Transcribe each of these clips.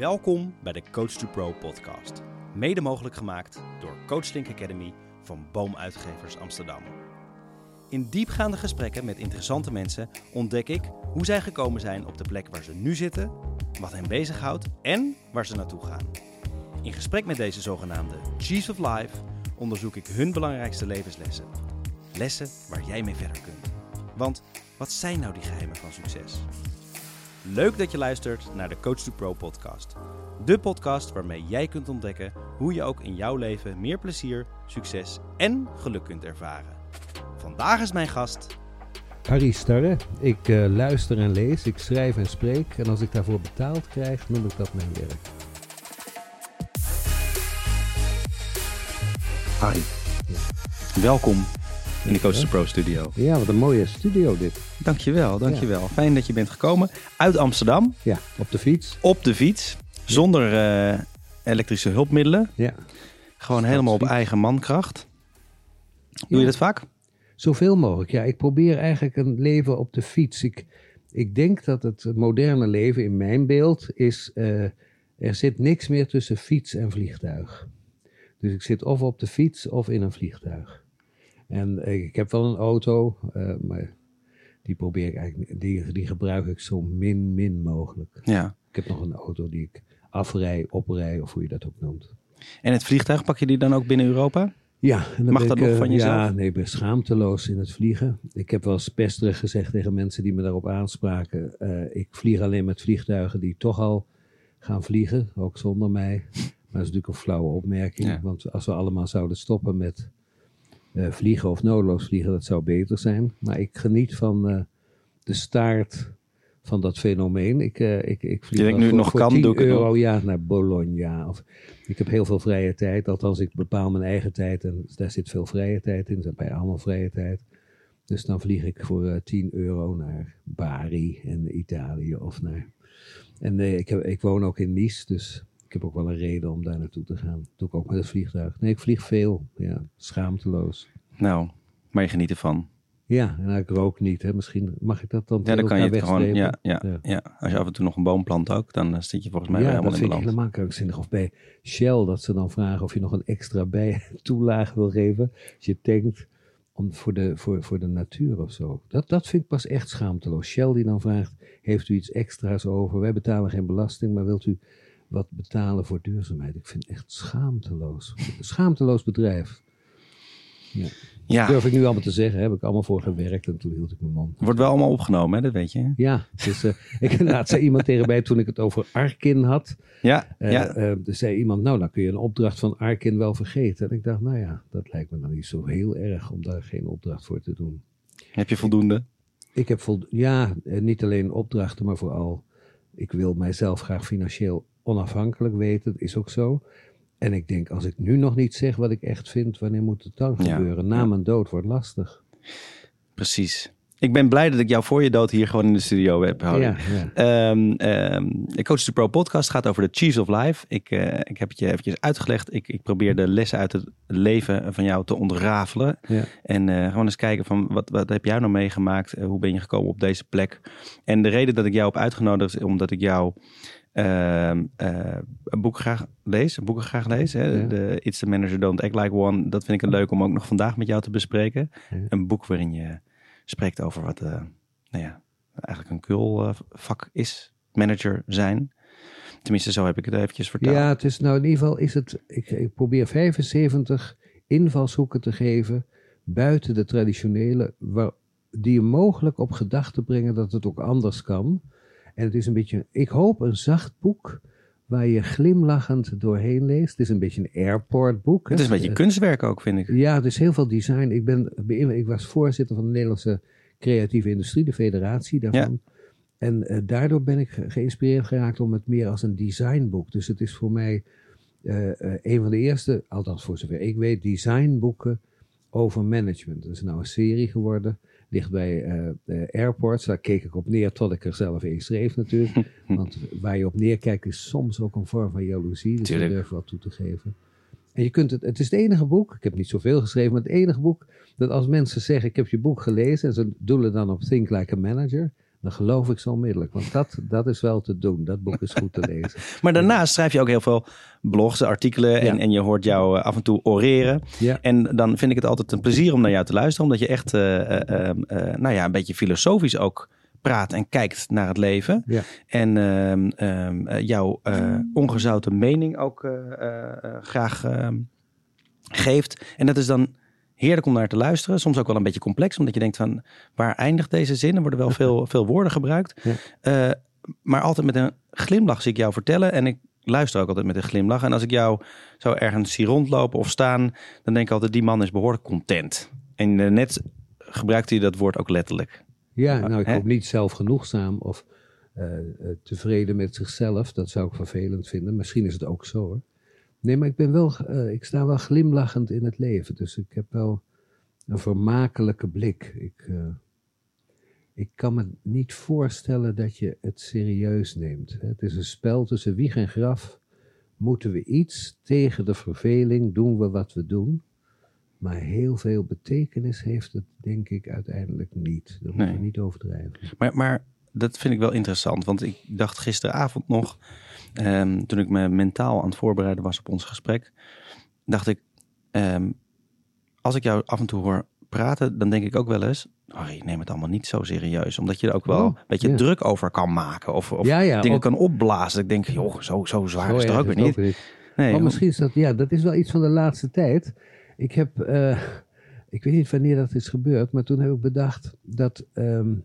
Welkom bij de Coach to Pro podcast. Mede mogelijk gemaakt door Coachlink Academy van Boomuitgevers Amsterdam. In diepgaande gesprekken met interessante mensen ontdek ik hoe zij gekomen zijn op de plek waar ze nu zitten, wat hen bezighoudt en waar ze naartoe gaan. In gesprek met deze zogenaamde Chiefs of Life onderzoek ik hun belangrijkste levenslessen. Lessen waar jij mee verder kunt. Want wat zijn nou die geheimen van succes? Leuk dat je luistert naar de Coach to Pro podcast. De podcast waarmee jij kunt ontdekken hoe je ook in jouw leven meer plezier, succes en geluk kunt ervaren. Vandaag is mijn gast. Harry Starre. Ik uh, luister en lees, ik schrijf en spreek. En als ik daarvoor betaald krijg, noem ik dat mijn werk. Harry, welkom in de Coach to Pro studio. Ja, wat een mooie studio dit. Dankjewel, dankjewel. Fijn dat je bent gekomen. Uit Amsterdam. Ja, op de fiets. Op de fiets. Zonder uh, elektrische hulpmiddelen. Ja. Gewoon helemaal op eigen mankracht. Doe je dat vaak? Zoveel mogelijk, ja. Ik probeer eigenlijk een leven op de fiets. Ik, ik denk dat het moderne leven in mijn beeld is... Uh, er zit niks meer tussen fiets en vliegtuig. Dus ik zit of op de fiets of in een vliegtuig. En ik heb wel een auto, uh, maar die probeer ik eigenlijk, die, die gebruik ik zo min, min mogelijk. Ja. Ik heb nog een auto die ik afrij, oprij, of hoe je dat ook noemt. En het vliegtuig pak je die dan ook binnen Europa? Ja, en dan Mag dat ik, nog van jezelf? Ja, nee, ik ben schaamteloos in het vliegen. Ik heb wel eens pesterig gezegd tegen mensen die me daarop aanspraken. Uh, ik vlieg alleen met vliegtuigen die toch al gaan vliegen, ook zonder mij. Maar dat is natuurlijk een flauwe opmerking. Ja. Want als we allemaal zouden stoppen met uh, vliegen of noodloos vliegen, dat zou beter zijn. Maar ik geniet van uh, de staart van dat fenomeen. Ik, uh, ik, ik vlieg nu voor, nog voor kan, 10 doe ik het euro nog. ja, naar Bologna. Of, ik heb heel veel vrije tijd. Althans, ik bepaal mijn eigen tijd. En daar zit veel vrije tijd in. Zijn bij allemaal vrije tijd. Dus dan vlieg ik voor uh, 10 euro naar Bari in Italië. Of naar... En nee, ik, heb, ik woon ook in Nice, dus ik heb ook wel een reden om daar naartoe te gaan. Dat doe ik ook met het vliegtuig. Nee, ik vlieg veel. Ja, schaamteloos. Nou, maar je geniet ervan. Ja, en ik rook niet. Hè. Misschien mag ik dat dan Ja, dan kan je het wegstrepen? gewoon. Ja, ja, Ja. ja. Als je af en toe nog een boom plant ook, dan uh, zit je volgens mij ja, weer helemaal dat in vind ik helemaal krankzinnig. Of bij Shell, dat ze dan vragen of je nog een extra bij toelage wil geven. Als je tankt om, voor, de, voor, voor de natuur of zo. Dat, dat vind ik pas echt schaamteloos. Shell die dan vraagt, heeft u iets extra's over? Wij betalen geen belasting, maar wilt u wat betalen voor duurzaamheid? Ik vind het echt schaamteloos. Schaamteloos bedrijf. Ja. Ja, Durf ik nu allemaal te zeggen, heb ik allemaal voor gewerkt en toen hield ik mijn mond. wordt wel allemaal opgenomen, hè? dat weet je. Ja, dus, uh, ik, inderdaad zei iemand tegen mij toen ik het over Arkin had. Ja, Uh, ja. uh, er zei iemand, nou dan kun je een opdracht van Arkin wel vergeten. En ik dacht, nou ja, dat lijkt me dan niet zo heel erg om daar geen opdracht voor te doen. Heb je voldoende? Ik heb vol, ja, niet alleen opdrachten, maar vooral, ik wil mijzelf graag financieel onafhankelijk weten. Dat is ook zo. En ik denk, als ik nu nog niet zeg wat ik echt vind, wanneer moet het dan Ja, gebeuren? Na ja. mijn dood wordt lastig. Precies. Ik ben blij dat ik jou voor je dood hier gewoon in de studio heb. Harry. Ja, ja. Um, um, de Coach to Pro podcast gaat over de Chiefs of Life. Ik, uh, ik heb het je eventjes uitgelegd. Ik, ik probeer de lessen uit het leven van jou te ontrafelen. Ja. En uh, gewoon eens kijken van wat, wat heb jij nou meegemaakt? Uh, hoe ben je gekomen op deze plek? En de reden dat ik jou heb uitgenodigd is omdat ik jou uh, een boek graag lees. Boeken graag lees. Hè? Ja. De It's the Manager Don't Act Like One. Dat vind ik een leuk om ook nog vandaag met jou te bespreken. Ja. Een boek waarin je spreekt over wat uh, nou ja, eigenlijk een kul uh, vak is. Manager zijn. Tenminste, zo heb ik het eventjes verteld. Ja, het is nou in ieder geval is het. Ik, ik probeer 75 invalshoeken te geven buiten de traditionele, die je mogelijk op gedachten brengen dat het ook anders kan. En het is een beetje, ik hoop een zacht boek waar je glimlachend doorheen leest. Het is een beetje een airportboek. Het is een beetje kunstwerk ook, vind ik. Ja, het is heel veel design. Ik, ben, ik was voorzitter van de Nederlandse creatieve industrie, de federatie daarvan. Ja. En uh, daardoor ben ik geïnspireerd geraakt om het meer als een designboek. Dus het is voor mij uh, een van de eerste, althans voor zover ik weet, designboeken over management. Dat is nou een serie geworden, ligt bij uh, airports. Daar keek ik op neer tot ik er zelf een schreef natuurlijk. Want waar je op neerkijkt is soms ook een vorm van jaloezie. Dus Tuurlijk. ik durf wel toe te geven. En je kunt het, het is het enige boek, ik heb niet zoveel geschreven, maar het enige boek dat als mensen zeggen: Ik heb je boek gelezen en ze doelen dan op Think Like a Manager, dan geloof ik zo onmiddellijk. Want dat, dat is wel te doen. Dat boek is goed te lezen. maar daarnaast schrijf je ook heel veel blogs, artikelen. En, en je hoort jou eh, af en toe oreren. Ja. En dan vind ik het altijd een plezier om naar jou te luisteren. Omdat je echt uh, nou ja, een beetje filosofisch ook praat en kijkt naar het leven. Ja. En ehm, ehm, jouw ongezouten mening ook graag ehm, geeft. En dat is dan heerlijk om naar te luisteren. Soms ook wel een beetje complex, omdat je denkt van waar eindigt deze zin? Er worden wel veel, veel woorden gebruikt. Ja. Uh, maar altijd met een glimlach zie ik jou vertellen. En ik luister ook altijd met een glimlach. En als ik jou zo ergens zie rondlopen of staan, dan denk ik altijd die man is behoorlijk content. En uh, net gebruikt hij dat woord ook letterlijk. Ja, nou ik hoop niet zelfgenoegzaam of uh, tevreden met zichzelf. Dat zou ik vervelend vinden. Misschien is het ook zo hoor. Nee, maar ik ben wel, uh, ik sta wel glimlachend in het leven. Dus ik heb wel een vermakelijke blik. Ik, uh, ik kan me niet voorstellen dat je het serieus neemt. Het is een spel tussen wieg en graf. Moeten we iets tegen de verveling? Doen we wat we doen? Maar heel veel betekenis heeft het, denk ik, uiteindelijk niet. Dat moeten we niet overdrijven. Maar, maar dat vind ik wel interessant, want ik dacht gisteravond nog, um, toen ik me mentaal aan het voorbereiden was op ons gesprek, dacht ik, um, als ik jou af en toe hoor praten, dan denk ik ook wel eens, Harry, neem het allemaal niet zo serieus. Omdat je er ook wel oh, een beetje druk over kan maken. Of, of ja, ja, dingen kan opblazen. Ik denk, joh, zo, zo zwaar zo is het ook weer niet. niet. Nee, maar misschien is dat, ja, dat is wel iets van de laatste tijd. Ik heb, uh, ik weet niet wanneer dat is gebeurd, maar toen heb ik bedacht dat um,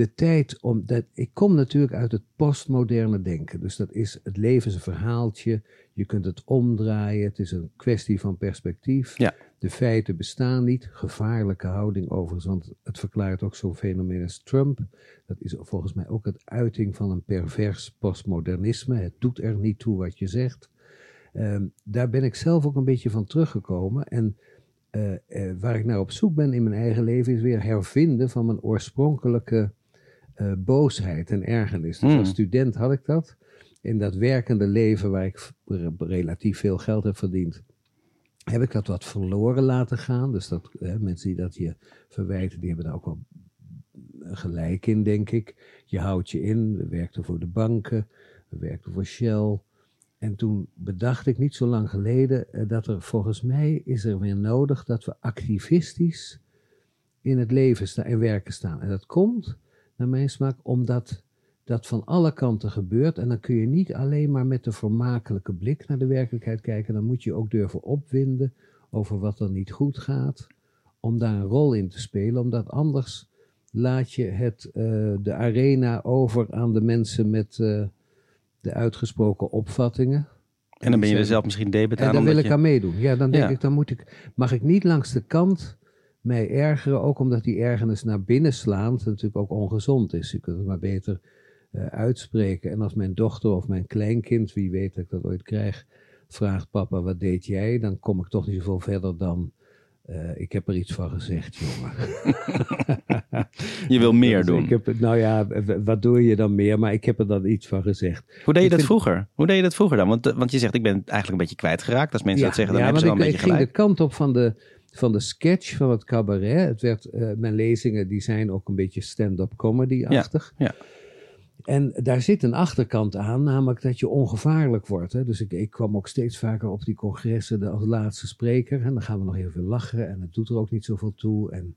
de tijd om. Dat, ik kom natuurlijk uit het postmoderne denken. Dus dat is het leven is een verhaaltje. Je kunt het omdraaien. Het is een kwestie van perspectief. Ja. De feiten bestaan niet. Gevaarlijke houding overigens, want het verklaart ook zo'n fenomeen als Trump. Dat is volgens mij ook het uiting van een pervers postmodernisme. Het doet er niet toe wat je zegt. Um, daar ben ik zelf ook een beetje van teruggekomen. En uh, uh, waar ik naar op zoek ben in mijn eigen leven is weer hervinden van mijn oorspronkelijke uh, boosheid en ergernis. Dus Hmm. als student had ik dat. In dat werkende leven waar ik relatief veel geld heb verdiend, heb ik dat wat verloren laten gaan. Dus dat hè, mensen die dat je verwijten, die hebben daar ook wel gelijk in, denk ik. Je houdt je in. We werkten voor de banken, we werkten voor Shell. En toen bedacht ik niet zo lang geleden eh, dat er volgens mij is er weer nodig dat we activistisch in het leven staan en werken staan. En dat komt, naar mijn smaak, omdat dat van alle kanten gebeurt. En dan kun je niet alleen maar met de vermakelijke blik naar de werkelijkheid kijken. Dan moet je ook durven opwinden over wat er niet goed gaat. Om daar een rol in te spelen. Omdat anders laat je het, uh, de arena over aan de mensen met uh, de uitgesproken opvattingen. En dan ben je er zelf misschien debet aan. En dan wil ik je... aan meedoen. Ja, dan denk Ja. ik, dan moet ik, mag ik niet langs de kant mij ergeren. Ook omdat die ergernis naar binnen slaand natuurlijk ook ongezond is. Je kunt het maar beter uh, uitspreken. En als mijn dochter of mijn kleinkind, wie weet dat ik dat ooit krijg, vraagt papa, wat deed jij? Dan kom ik toch niet zoveel verder dan, uh, ik heb er iets van gezegd, jongen. Je wil meer Dus doen. Ik heb, nou ja, wat doe je dan meer? Maar ik heb er dan iets van gezegd. Hoe deed je Ik dat vind- vroeger? Hoe deed je dat vroeger dan? Want, eh, want je zegt, ik ben eigenlijk een beetje kwijtgeraakt. Als mensen dat zeggen, dan ja, hebben ze wel want een ik, beetje ik ging gelijk. de kant op van de, van de sketch, van het cabaret. Het werd, uh, mijn lezingen die zijn ook een beetje stand-up comedy-achtig. Ja, ja. En daar zit een achterkant aan, namelijk dat je ongevaarlijk wordt. Hè? Dus ik, ik kwam ook steeds vaker op die congressen als laatste spreker. En dan gaan we nog heel veel lachen en het doet er ook niet zoveel toe. En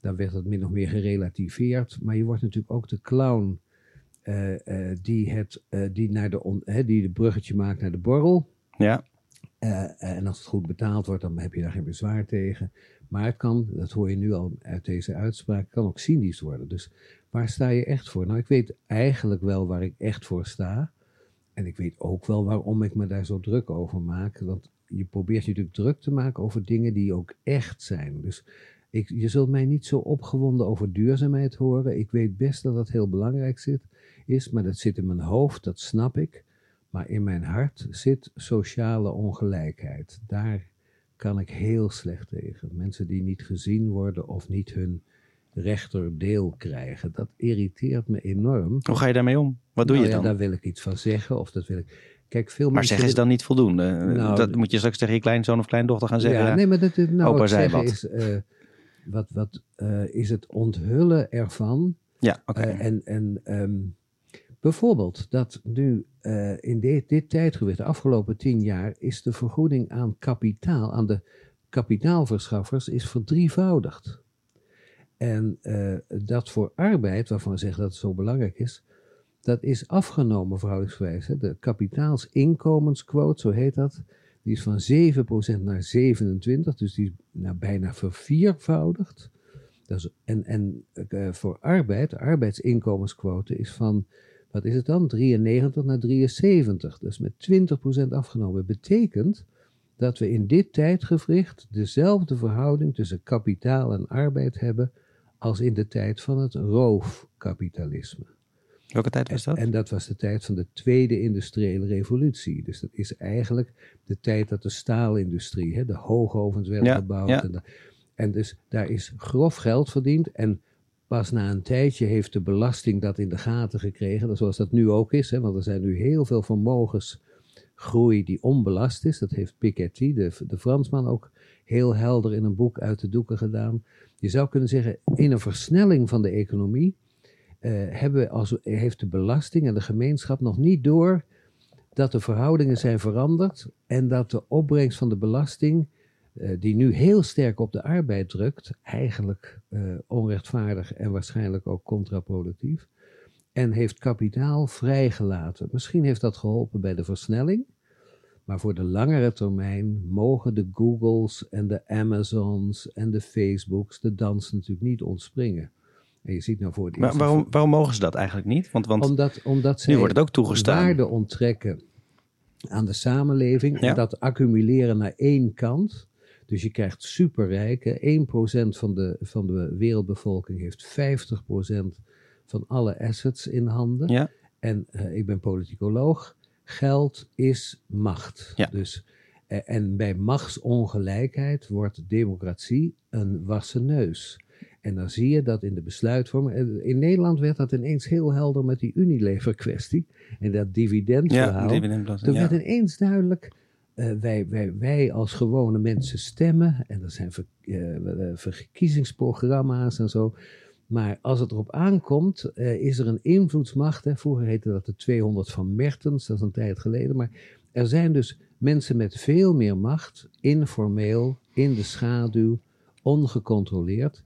dan werd het min of meer gerelativeerd. Maar je wordt natuurlijk ook de clown uh, uh, die, het, uh, die, naar de on, die de bruggetje maakt naar de borrel. Ja, Uh, en als het goed betaald wordt, dan heb je daar geen bezwaar tegen. Maar het kan, dat hoor je nu al uit deze uitspraak, kan ook cynisch worden. Dus waar sta je echt voor? Nou, ik weet eigenlijk wel waar ik echt voor sta. En ik weet ook wel waarom ik me daar zo druk over maak. Want je probeert je natuurlijk druk te maken over dingen die ook echt zijn. Dus ik, je zult mij niet zo opgewonden over duurzaamheid horen. Ik weet best dat dat heel belangrijk zit, is, maar dat zit in mijn hoofd, dat snap ik. Maar in mijn hart zit sociale ongelijkheid. Daar kan ik heel slecht tegen. Mensen die niet gezien worden of niet hun rechterdeel krijgen. Dat irriteert me enorm. hoe ga je daarmee om? Wat doe nou, je ja, dan? daar wil ik iets van zeggen. Of dat wil ik. Kijk, veel Maar mensen. zeggen ze dan niet voldoende? Nou, dat moet je straks tegen je kleinzoon of kleindochter gaan zeggen. Ja, nee, maar dat, nou, opa zei wat. is. Uh, wat, wat uh, is het onthullen ervan? Ja, oké. en en ehm, bijvoorbeeld dat nu in dit, tijdgebied, de afgelopen tien jaar, is de vergoeding aan kapitaal, aan de kapitaalverschaffers, is verdrievoudigd. En dat voor arbeid, waarvan we zeggen dat het zo belangrijk is, dat is afgenomen verhoudingsgewijs. De kapitaalsinkomensquote, zo heet dat, die is van 7% naar 27%, dus die is nou, bijna verviervoudigd. Dat is, en en uh, voor arbeid, de arbeidsinkomensquote is van, wat is het dan, 93 naar 73. Dus met 20% afgenomen. Betekent dat we in dit tijdgevricht dezelfde verhouding tussen kapitaal en arbeid hebben als in de tijd van het roofkapitalisme. Welke tijd was dat? En, dat was de tijd van de tweede industriële revolutie. Dus dat is eigenlijk de tijd dat de staalindustrie, hè, de hoogovens werden gebouwd. En, en, dus daar is grof geld verdiend. En pas na een tijdje heeft de belasting dat in de gaten gekregen. Zoals dat nu ook is. Hè, want er zijn nu heel veel vermogensgroei die onbelast is. Dat heeft Piketty, de, de Fransman, ook heel helder in een boek uit de doeken gedaan. Je zou kunnen zeggen, in een versnelling van de economie uh, hebben als, heeft de belasting en de gemeenschap nog niet door dat de verhoudingen zijn veranderd en dat de opbrengst van de belasting, uh, die nu heel sterk op de arbeid drukt, eigenlijk uh, onrechtvaardig en waarschijnlijk ook contraproductief, en heeft kapitaal vrijgelaten. Misschien heeft dat geholpen bij de versnelling, maar voor de langere termijn mogen de Googles en de Amazons en de Facebooks de dans natuurlijk niet ontspringen. En je ziet nou voor het Maar waarom, waarom mogen ze dat eigenlijk niet? Want, want omdat, omdat ze nu wordt het ook toegestaan. waarde onttrekken aan de samenleving en dat accumuleren naar één kant. Dus je krijgt superrijken. 1% van de, van de wereldbevolking heeft 50% van alle assets in handen. Ja. En uh, ik ben politicoloog. Geld is macht. Ja. Dus, uh, en bij machtsongelijkheid wordt democratie een wassen neus. En dan zie je dat in de besluitvorming. In Nederland werd dat ineens heel helder met die Unilever-kwestie. En dat dividendverhaal. Ja, Toen werd ineens duidelijk. Uh, wij, wij, wij als gewone mensen stemmen. En er zijn ver, uh, verkiezingsprogramma's en zo. Maar als het erop aankomt, is er een invloedsmacht. Hè. Vroeger heette dat de 200 van Mertens, dat is een tijd geleden. Maar er zijn dus mensen met veel meer macht, informeel, in de schaduw, ongecontroleerd.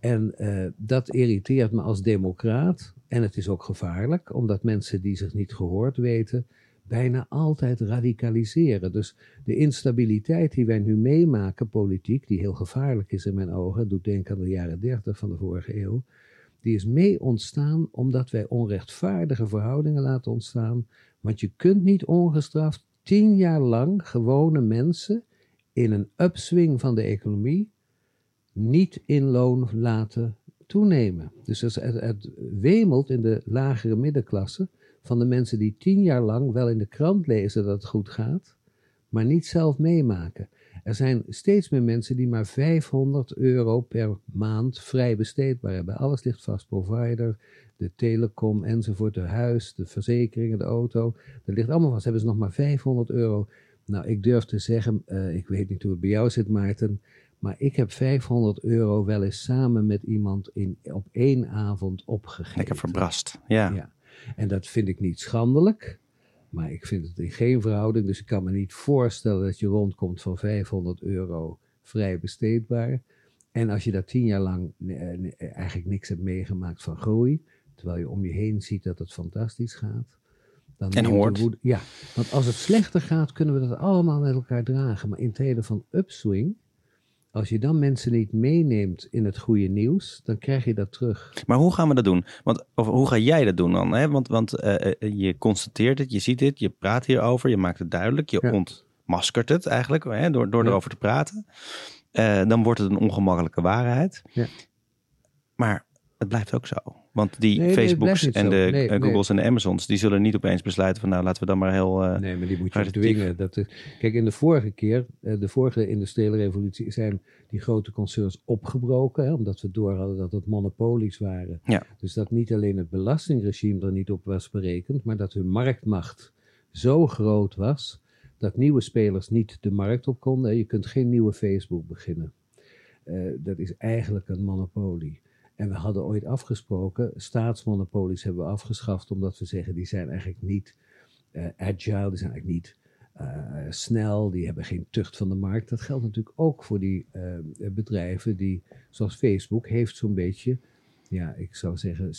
En dat irriteert me als democraat. En het is ook gevaarlijk, omdat mensen die zich niet gehoord weten, bijna altijd radicaliseren. Dus de instabiliteit die wij nu meemaken, politiek, die heel gevaarlijk is in mijn ogen, doet denken aan de jaren dertig van de vorige eeuw, die is mee ontstaan omdat wij onrechtvaardige verhoudingen laten ontstaan. Want je kunt niet ongestraft tien jaar lang gewone mensen in een upswing van de economie niet in loon laten toenemen. Dus het, het, wemelt in de lagere middenklasse van de mensen die tien jaar lang wel in de krant lezen dat het goed gaat, maar niet zelf meemaken. Er zijn steeds meer mensen die maar 500 euro per maand vrij besteedbaar hebben. Alles ligt vast, provider, de telecom enzovoort, de huis, de verzekeringen, de auto. Dat ligt allemaal vast. Hebben ze nog maar 500 euro. Nou, ik durf te zeggen, uh, ik weet niet hoe het bij jou zit, Maarten, maar ik heb 500 euro wel eens samen met iemand in, op één avond opgegeven. Lekker verbrast, ja. ja. En dat vind ik niet schandelijk, maar ik vind het in geen verhouding. Dus ik kan me niet voorstellen dat je rondkomt van 500 euro vrij besteedbaar. En als je daar tien jaar lang eigenlijk niks hebt meegemaakt van groei, terwijl je om je heen ziet dat het fantastisch gaat. Dan en hoort. ja, want als het slechter gaat, kunnen we dat allemaal met elkaar dragen. Maar in tijden van upswing, als je dan mensen niet meeneemt in het goede nieuws, dan krijg je dat terug. Maar hoe gaan we dat doen? Want, of hoe ga jij dat doen dan? Hè? Want, want uh, je constateert het, je ziet het, je praat hierover, je maakt het duidelijk, je ja. ontmaskert het eigenlijk hè, door, door ja. erover te praten. Uh, dan wordt het een ongemakkelijke waarheid. Ja. Maar het blijft ook zo. Want die nee, Facebooks nee, en de nee, Googles en de Amazons, die zullen niet opeens besluiten van nou laten we dan maar heel. Uh, nee, maar die moet je dwingen. Dat is, kijk, in de vorige keer, de vorige industriële revolutie, zijn die grote concerns opgebroken, hè, omdat we door hadden dat het monopolies waren. Ja. Dus dat niet alleen het belastingregime er niet op was berekend, maar dat hun marktmacht zo groot was dat nieuwe spelers niet de markt op konden. Je kunt geen nieuwe Facebook beginnen. Uh, dat is eigenlijk een monopolie. En we hadden ooit afgesproken, staatsmonopolies hebben we afgeschaft, omdat we zeggen, die zijn eigenlijk niet uh, agile, die zijn eigenlijk niet uh, snel, die hebben geen tucht van de markt. Dat geldt natuurlijk ook voor die uh, bedrijven die, zoals Facebook, heeft zo'n beetje ja, ik zou zeggen 70%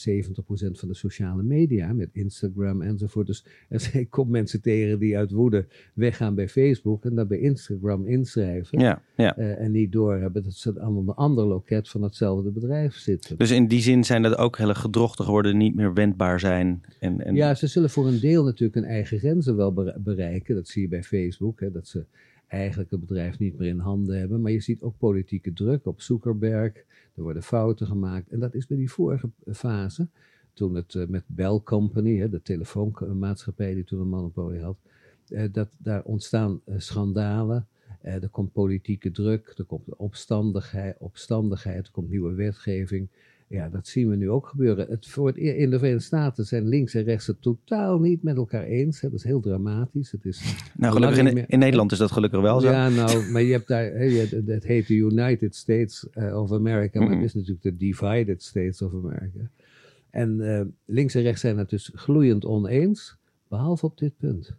van de sociale media met Instagram enzovoort. Dus er komt mensen tegen die uit woede weggaan bij Facebook en dan bij Instagram inschrijven. Ja, ja. Uh, en niet doorhebben dat ze aan een ander loket van hetzelfde bedrijf zitten. Dus in die zin zijn dat ook hele gedrochten geworden, niet meer wendbaar zijn. En, en... Ja, ze zullen voor een deel natuurlijk hun eigen grenzen wel bereiken. Dat zie je bij Facebook, hè, dat ze eigenlijk het bedrijf niet meer in handen hebben. Maar je ziet ook politieke druk op Zuckerberg. Er worden fouten gemaakt. En dat is bij die vorige fase, toen het uh, met Bell Company, de telefoonmaatschappij die toen een monopolie had, uh, dat daar ontstaan uh, schandalen. er komt politieke druk, er komt opstandigheid, opstandigheid, er komt nieuwe wetgeving. Ja, dat zien we nu ook gebeuren. Het, voor het, in de Verenigde Staten zijn links en rechts het totaal niet met elkaar eens. Hè. Dat is heel dramatisch. Het is nou, gelukkig in, in, Nederland is dat gelukkig wel zo. Ja, nou, maar je hebt daar, het heet de United States uh, of America, maar het is natuurlijk de Divided States of America. En uh, links en rechts zijn het dus gloeiend oneens, behalve op dit punt.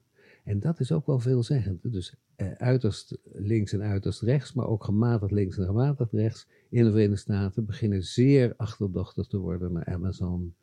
En dat is ook wel veelzeggend. Dus uh, uiterst links en uiterst rechts, maar ook gematigd links en gematigd rechts in de Verenigde Staten beginnen zeer achterdochtig te worden naar Amazon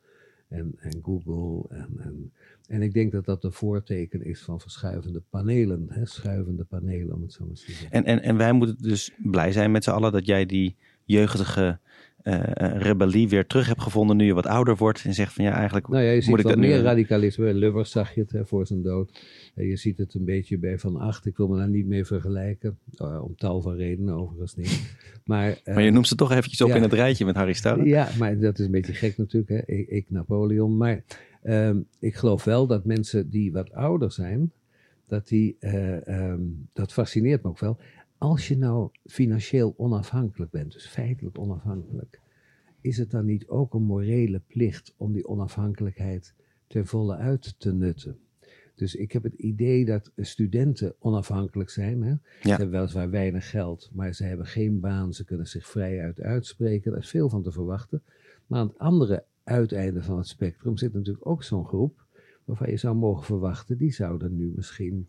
en, en Google. En, en, en, ik denk dat dat een voorteken is van verschuivende panelen, hè, schuivende panelen om het zo maar te zeggen. En, en, en wij moeten dus blij zijn met z'n allen dat jij die jeugdige uh, rebellie weer terug hebt gevonden nu je wat ouder wordt en zegt van ja eigenlijk nou ja, je moet ziet ik dat meer nu... radicalisme. Lubbers zag je het hè, voor zijn dood. Uh, je ziet het een beetje bij Van Acht. Ik wil me daar niet mee vergelijken. Uh, om tal van redenen overigens niet. Maar, maar je noemt ze toch eventjes op ja, in het rijtje met Harry Stoute. Ja, maar dat is een beetje gek natuurlijk. Hè. Ik, ik Napoleon. Maar ehm, ik geloof wel dat mensen die wat ouder zijn, dat die, um, dat fascineert me ook wel als je nou financieel onafhankelijk bent, dus feitelijk onafhankelijk, is het dan niet ook een morele plicht om die onafhankelijkheid ten volle uit te nutten? Dus ik heb het idee dat studenten onafhankelijk zijn. Hè? Ja. Ze hebben weliswaar weinig geld, maar ze hebben geen baan. Ze kunnen zich vrijuit uitspreken. Daar is veel van te verwachten. Maar aan het andere uiteinde van het spectrum zit natuurlijk ook zo'n groep. waarvan je zou mogen verwachten, die zouden nu misschien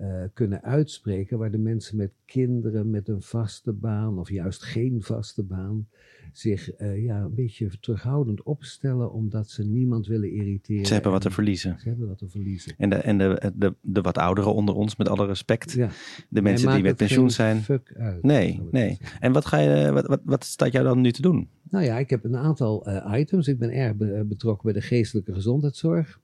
uh, kunnen uitspreken, waar de mensen met kinderen met een vaste baan of juist geen vaste baan zich uh, ja, een beetje terughoudend opstellen omdat ze niemand willen irriteren. Ze hebben wat te verliezen. Ze hebben wat te verliezen. En de, en de, de, de wat ouderen onder ons, met alle respect, ja. de mensen die met pensioen zijn. Fuck uit, nee, nee. En wat, ga je, wat, wat, wat staat jou dan nu te doen? Nou ja, ik heb een aantal uh, items. Ik ben erg betrokken bij de geestelijke gezondheidszorg.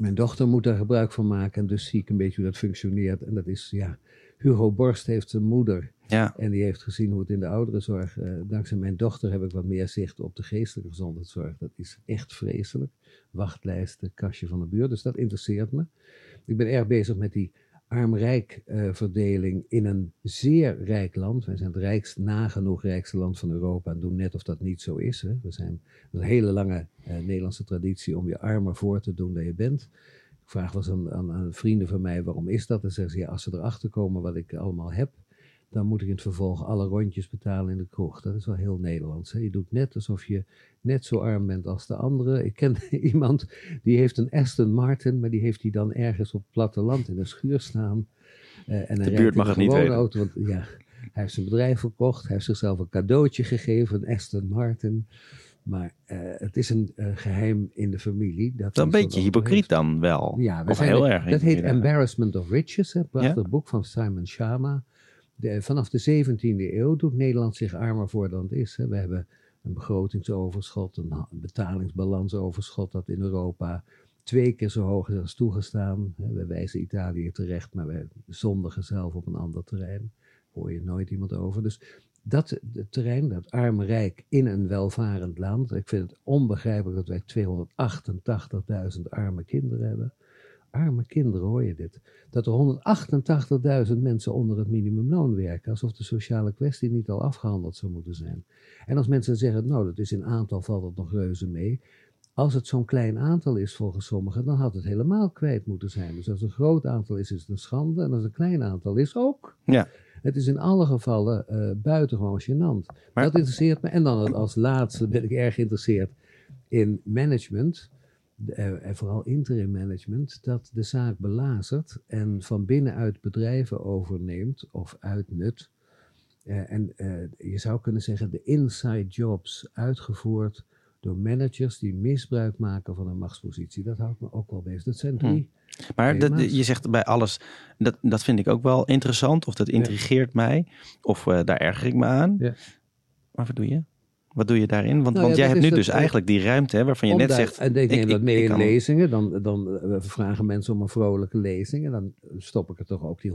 Mijn dochter moet daar gebruik van maken en dus zie ik een beetje hoe dat functioneert. En dat is, ja, Hugo Borst heeft zijn moeder ja. en die heeft gezien hoe het in de ouderenzorg, uh, dankzij mijn dochter heb ik wat meer zicht op de geestelijke gezondheidszorg. Dat is echt vreselijk. Wachtlijsten, kastje van de buurt, dus dat interesseert me. Ik ben erg bezig met die arm-rijk uh, verdeling in een zeer rijk land. Wij zijn het rijkst, nagenoeg rijkste land van Europa en doen net of dat niet zo is. Hè. We zijn een hele lange uh, Nederlandse traditie om je armer voor te doen dan je bent. Ik vraag aan, aan, aan, vrienden van mij waarom is dat? En zeggen ze ja, als ze erachter komen wat ik allemaal heb, dan moet ik in het vervolg alle rondjes betalen in de kroeg. Dat is wel heel Nederlands. Hè? Je doet net alsof je net zo arm bent als de anderen. Ik ken iemand die heeft een Aston Martin, maar die heeft hij dan ergens op het platteland in een schuur staan. Uh, en de buurt mag het niet weten. Auto, want, ja, hij heeft zijn bedrijf verkocht, hij heeft zichzelf een cadeautje gegeven, een Aston Martin. Maar uh, het is een uh, geheim in de familie. Dat een beetje hypocriet dan wel. Ja, of heel erg. Dat heet Embarrassment of Riches, een prachtig ja? boek van Simon Sharma. De, vanaf de 17e eeuw doet Nederland zich armer voor dan het is. Hè. We hebben een begrotingsoverschot, een betalingsbalansoverschot dat in Europa twee keer zo hoog is als toegestaan. We wijzen Italië terecht, maar wij zondigen zelf op een ander terrein. Hoor je nooit iemand over. Dus dat terrein, dat arme rijk in een welvarend land. Ik vind het onbegrijpelijk dat wij 288.000 arme kinderen hebben. Arme kinderen, hoor je dit? Dat er 188.000 mensen onder het minimumloon werken, alsof de sociale kwestie niet al afgehandeld zou moeten zijn. En als mensen zeggen, nou, dat is in aantal valt het nog reuze mee. Als het zo'n klein aantal is volgens sommigen, dan had het helemaal kwijt moeten zijn. Dus als het een groot aantal is, is het een schande. En als het een klein aantal is, ook. Ja. Het is in alle gevallen uh, buitengewoon gênant. Maar, dat interesseert me. En dan als laatste ben ik erg geïnteresseerd in management. Uh, en vooral interim management, dat de zaak belazert en van binnenuit bedrijven overneemt of uitnut. Uh, en je zou kunnen zeggen de inside jobs uitgevoerd door managers die misbruik maken van een machtspositie. Dat houdt me ook wel bezig. Dat zijn drie. Hm. Maar dat, je zegt bij alles, dat, dat vind ik ook wel interessant, of dat intrigeert mij, of uh, daar erger ik me aan. Ja. Maar wat doe je? Wat doe je daarin? Want, nou want jij hebt nu dus eh, eigenlijk die ruimte hè, waarvan je net zegt. En ik neem dat mee in lezingen. Dan, dan we vragen mensen om een vrolijke lezing. En dan stop ik er toch ook die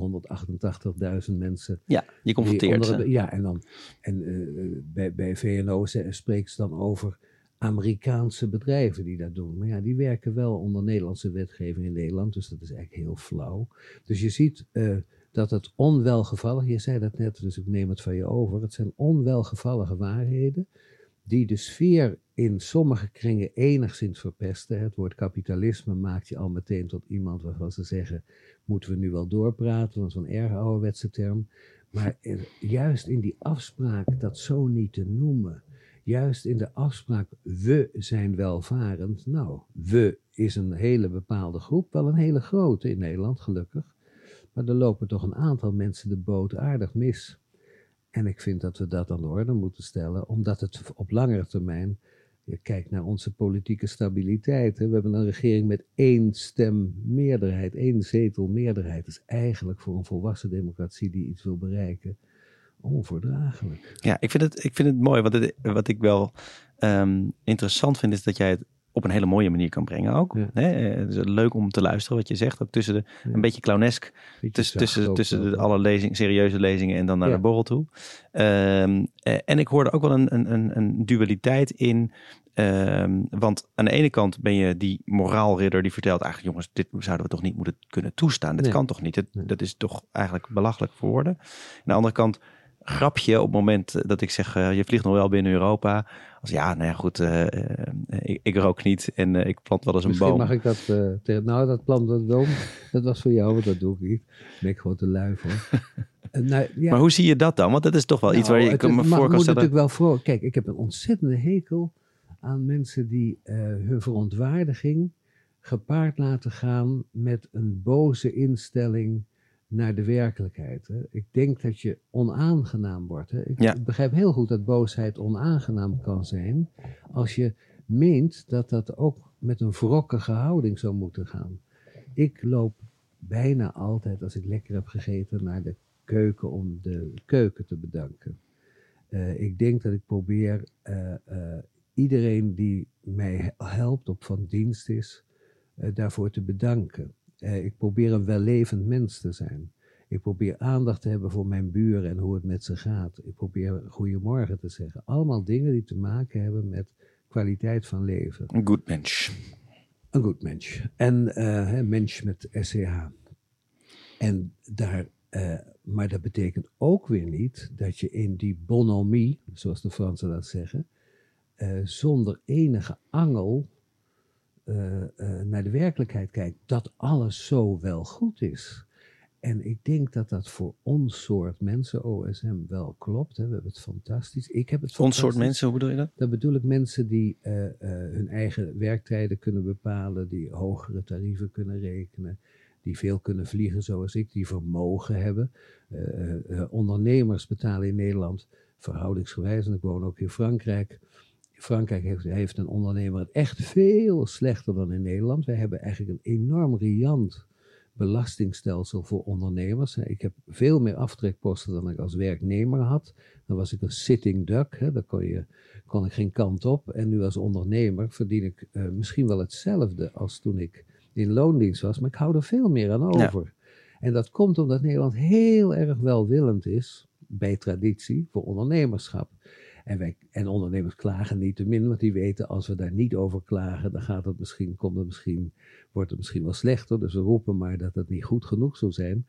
188.000 mensen. Ja, je confronteert ze. Ja, en, dan, en uh, bij, bij VNO spreekt ze dan over Amerikaanse bedrijven die dat doen. Maar ja, die werken wel onder Nederlandse wetgeving in Nederland, dus dat is eigenlijk heel flauw. Dus je ziet uh, dat het onwelgevallig, je zei dat net, dus ik neem het van je over, het zijn onwelgevallige waarheden die de sfeer in sommige kringen enigszins verpesten. Het woord kapitalisme maakt je al meteen tot iemand waarvan ze zeggen, moeten we nu wel doorpraten, is een erg ouderwetse term. Maar juist in die afspraak dat zo niet te noemen, juist in de afspraak, we zijn welvarend. Nou, we is een hele bepaalde groep, wel een hele grote in Nederland, gelukkig. Maar er lopen toch een aantal mensen de boot aardig mis. En ik vind dat we dat aan de orde moeten stellen, omdat het op langere termijn, je kijkt naar onze politieke stabiliteit. Hè. We hebben een regering met één stem meerderheid, één zetel meerderheid. Dat is eigenlijk voor een volwassen democratie die iets wil bereiken onverdraaglijk. Ja, ik vind het, ik vind het mooi. Want wat ik wel ehm, interessant vind, is dat jij het op een hele mooie manier kan brengen ook. Hè? Het is leuk om te luisteren wat je zegt. Ook tussen de, een beetje clownesk. Tussen, tussen, tussen de, alle lezing, serieuze lezingen en dan naar de borrel toe. Um, en ik hoorde ook wel een, een, een dualiteit in. Um, want aan de ene kant ben je die moraalridder die vertelt eigenlijk jongens, dit zouden we toch niet moeten kunnen toestaan. Dit kan toch niet. Het, dat is toch eigenlijk belachelijk voor woorden. Aan de andere kant grapje op het moment dat ik zeg, uh, je vliegt nog wel binnen Europa. Als ja, nou ja, goed, uh, ik, ik, rook niet en ik plant wel eens een Misschien boom. mag ik dat tegen, nou dat plant dat boom, dat was voor jou, want dat doe ik niet. Ben ik gewoon te lui voor. nou, ja. Maar hoe zie je dat dan? Want dat is toch wel iets waar je nou, kan me voor kan moet natuurlijk wel voor. Kijk, ik heb een ontzettende hekel aan mensen die hun verontwaardiging gepaard laten gaan met een boze instelling naar de werkelijkheid. Hè. Ik denk dat je onaangenaam wordt. Hè. Ik, begrijp heel goed dat boosheid onaangenaam kan zijn. Als je meent dat dat ook met een wrokkige houding zou moeten gaan. Ik loop bijna altijd, als ik lekker heb gegeten, naar de keuken om de keuken te bedanken. Uh, ik denk dat ik probeer uh, uh, iedereen die mij helpt, op van dienst is, daarvoor te bedanken. Eh, ik probeer een wellevend mens te zijn. Ik probeer aandacht te hebben voor mijn buren en hoe het met ze gaat. Ik probeer goedemorgen te zeggen. Allemaal dingen die te maken hebben met kwaliteit van leven. Een goed mens. Een goed mens. En uh, mens met SCH. En daar, uh, maar dat betekent ook weer niet dat je in die bonhomie, zoals de Fransen dat zeggen, uh, zonder enige angel uh, uh, naar de werkelijkheid kijkt, dat alles zo wel goed is. En ik denk dat dat voor ons soort mensen, OSM, wel klopt. Hè. We hebben het fantastisch. Ik heb het ons soort mensen, hoe bedoel je dat? Dat bedoel ik mensen die uh, hun eigen werktijden kunnen bepalen, die hogere tarieven kunnen rekenen, die veel kunnen vliegen zoals ik, die vermogen hebben. ondernemers betalen in Nederland verhoudingsgewijs, en ik woon ook in Frankrijk, Frankrijk heeft, heeft, een ondernemer het echt veel slechter dan in Nederland. Wij hebben eigenlijk een enorm riant belastingstelsel voor ondernemers. Ik heb veel meer aftrekposten dan ik als werknemer had. Dan was ik een sitting duck, hè. daar kon, je, kon ik geen kant op. En nu als ondernemer verdien ik uh, misschien wel hetzelfde als toen ik in loondienst was, maar ik hou er veel meer aan over. Ja. En dat komt omdat Nederland heel erg welwillend is, bij traditie, voor ondernemerschap. En, ondernemers klagen niet te min, want die weten als we daar niet over klagen, dan gaat het misschien, komt het misschien, wordt het misschien wel slechter. Dus we roepen maar dat het niet goed genoeg zou zijn.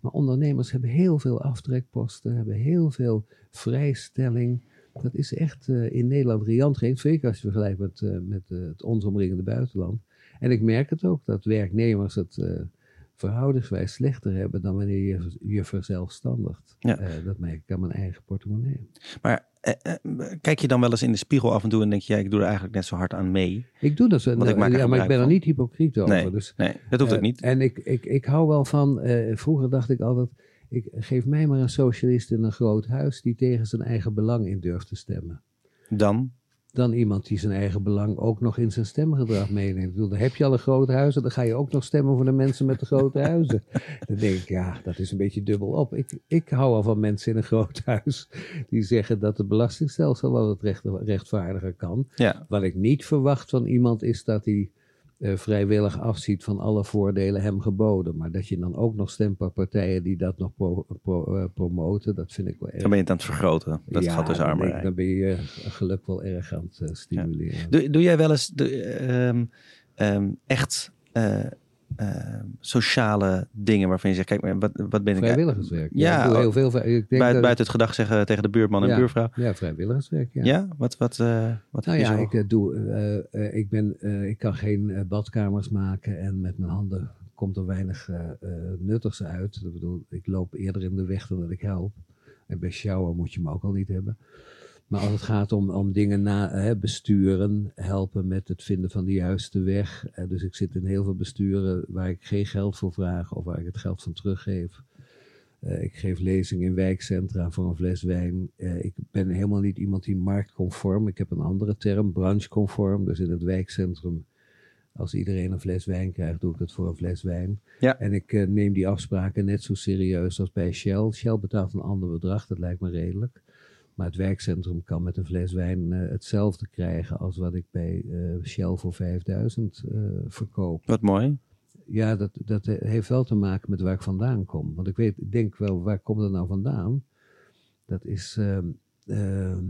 Maar ondernemers hebben heel veel aftrekposten, hebben heel veel vrijstelling. Dat is echt uh, in Nederland riant geen, zeker als je vergelijkt met, uh, met uh, het ons omringende buitenland. En ik merk het ook, dat werknemers het verhoudingswijs slechter hebben dan wanneer je je verzelfstandigt. Ja. Eh, dat merk ik aan mijn eigen portemonnee. Maar eh, eh, kijk je dan wel eens in de spiegel af en toe en denk je, ja, ik doe er eigenlijk net zo hard aan mee? Ik doe dat, Want ik maak ja, maar ik ben er niet hypocriet over. Nee, Dus, Nee, dat hoeft ook niet. En ik, ik, ik hou wel van, vroeger dacht ik altijd, ik geef mij maar een socialist in een groot huis die tegen zijn eigen belang in durft te stemmen. Dan? Dan iemand die zijn eigen belang ook nog in zijn stemgedrag meeneemt. Ik bedoel, dan heb je al een groot huis en dan ga je ook nog stemmen voor de mensen met de grote huizen. dan denk ik, ja, dat is een beetje dubbel op. Ik, ik hou al van mensen in een groot huis die zeggen dat het belastingstelsel wel wat recht, rechtvaardiger kan. Ja. Wat ik niet verwacht van iemand is dat hij eh, vrijwillig afziet van alle voordelen hem geboden. Maar dat je dan ook nog stemt op partijen die dat nog pro- pro- eh, promoten, dat vind ik wel erg. Dan ben je het aan het vergroten. Dat Ja, gaat dus dan ik, armerij. Dan ben je je geluk wel erg aan het eh, stimuleren. Doe, doe jij wel eens de, ehm, ehm, echt eh, ehm, sociale dingen waarvan je zegt, kijk, maar wat, wat ben ik... Vrijwilligerswerk. Ja, ik doe oh, heel veel. Ik denk Buiten, dat- buiten het gedag zeggen tegen de buurman en ja, buurvrouw. Ja, vrijwilligerswerk. Ja. Ja? Wat, wat, eh, wat Nou ja, zo- ik, eh, doe, eh, ik, ben, ik kan geen badkamers maken en met mijn handen komt er weinig nuttigs uit. Ik bedoel, ik loop eerder in de weg dan dat ik help. En bij shower moet je me ook al niet hebben. Maar als het gaat om, om dingen na, hè, besturen, helpen met het vinden van de juiste weg. Eh, dus ik zit in heel veel besturen waar ik geen geld voor vraag of waar ik het geld van teruggeef. Eh, ik geef lezingen in wijkcentra voor een fles wijn. Eh, ik ben helemaal niet iemand die marktconform. Ik heb een andere term, brancheconform. Dus in het wijkcentrum, als iedereen een fles wijn krijgt, doe ik het voor een fles wijn. Ja. En ik neem die afspraken net zo serieus als bij Shell. Shell betaalt een ander bedrag, dat lijkt me redelijk. Maar het wijkcentrum kan met een fles wijn eh, hetzelfde krijgen als wat ik bij eh, Shell voor 5000 eh, verkoop. Wat mooi. Ja, dat, dat heeft wel te maken met waar ik vandaan kom. Want ik weet, ik denk wel, waar komt het nou vandaan? Dat is, ehm, ehm,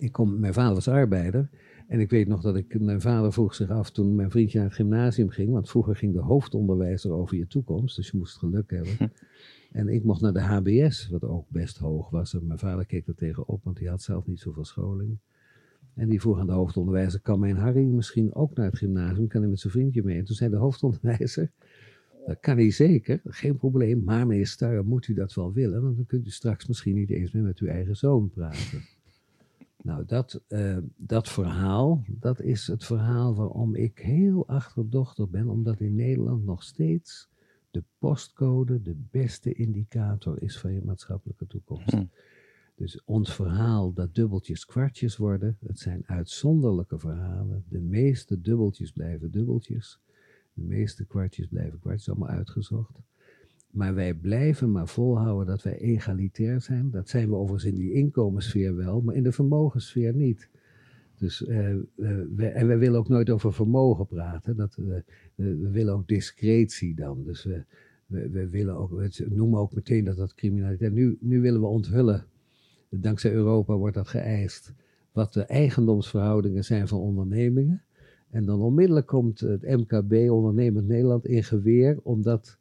ik kom, mijn vader was arbeider. En ik weet nog dat ik, mijn vader vroeg zich af toen mijn vriendje naar het gymnasium ging. Want vroeger ging de hoofdonderwijzer over je toekomst. Dus je moest geluk hebben. En ik mocht naar de HBS, wat ook best hoog was. En mijn vader keek er tegenop, want hij had zelf niet zoveel scholing. En die vroeg aan de hoofdonderwijzer, kan mijn Harry misschien ook naar het gymnasium? Kan hij met zijn vriendje mee? En toen zei de hoofdonderwijzer, dat kan hij zeker, geen probleem. Maar meneer moet u dat wel willen? Want dan kunt u straks misschien niet eens meer met uw eigen zoon praten. Nou, dat, eh, dat verhaal, dat is het verhaal waarom ik heel achterdochtig ben. Omdat in Nederland nog steeds de postcode de beste indicator is van je maatschappelijke toekomst. Hm. Dus ons verhaal dat dubbeltjes kwartjes worden, het zijn uitzonderlijke verhalen. De meeste dubbeltjes blijven dubbeltjes. De meeste kwartjes blijven kwartjes, allemaal uitgezocht. Maar wij blijven maar volhouden dat wij egalitair zijn. Dat zijn we overigens in die inkomenssfeer wel, maar in de vermogenssfeer niet. Dus, eh, wij- en wij willen ook nooit over vermogen praten. Dat, eh, we willen ook discretie dan. Dus we, we, we willen ook, we noemen ook meteen dat dat criminaliteit. Nu, nu willen we onthullen, dankzij Europa wordt dat geëist, wat de eigendomsverhoudingen zijn van ondernemingen. En dan onmiddellijk komt het MKB, Ondernemend Nederland, in geweer, omdat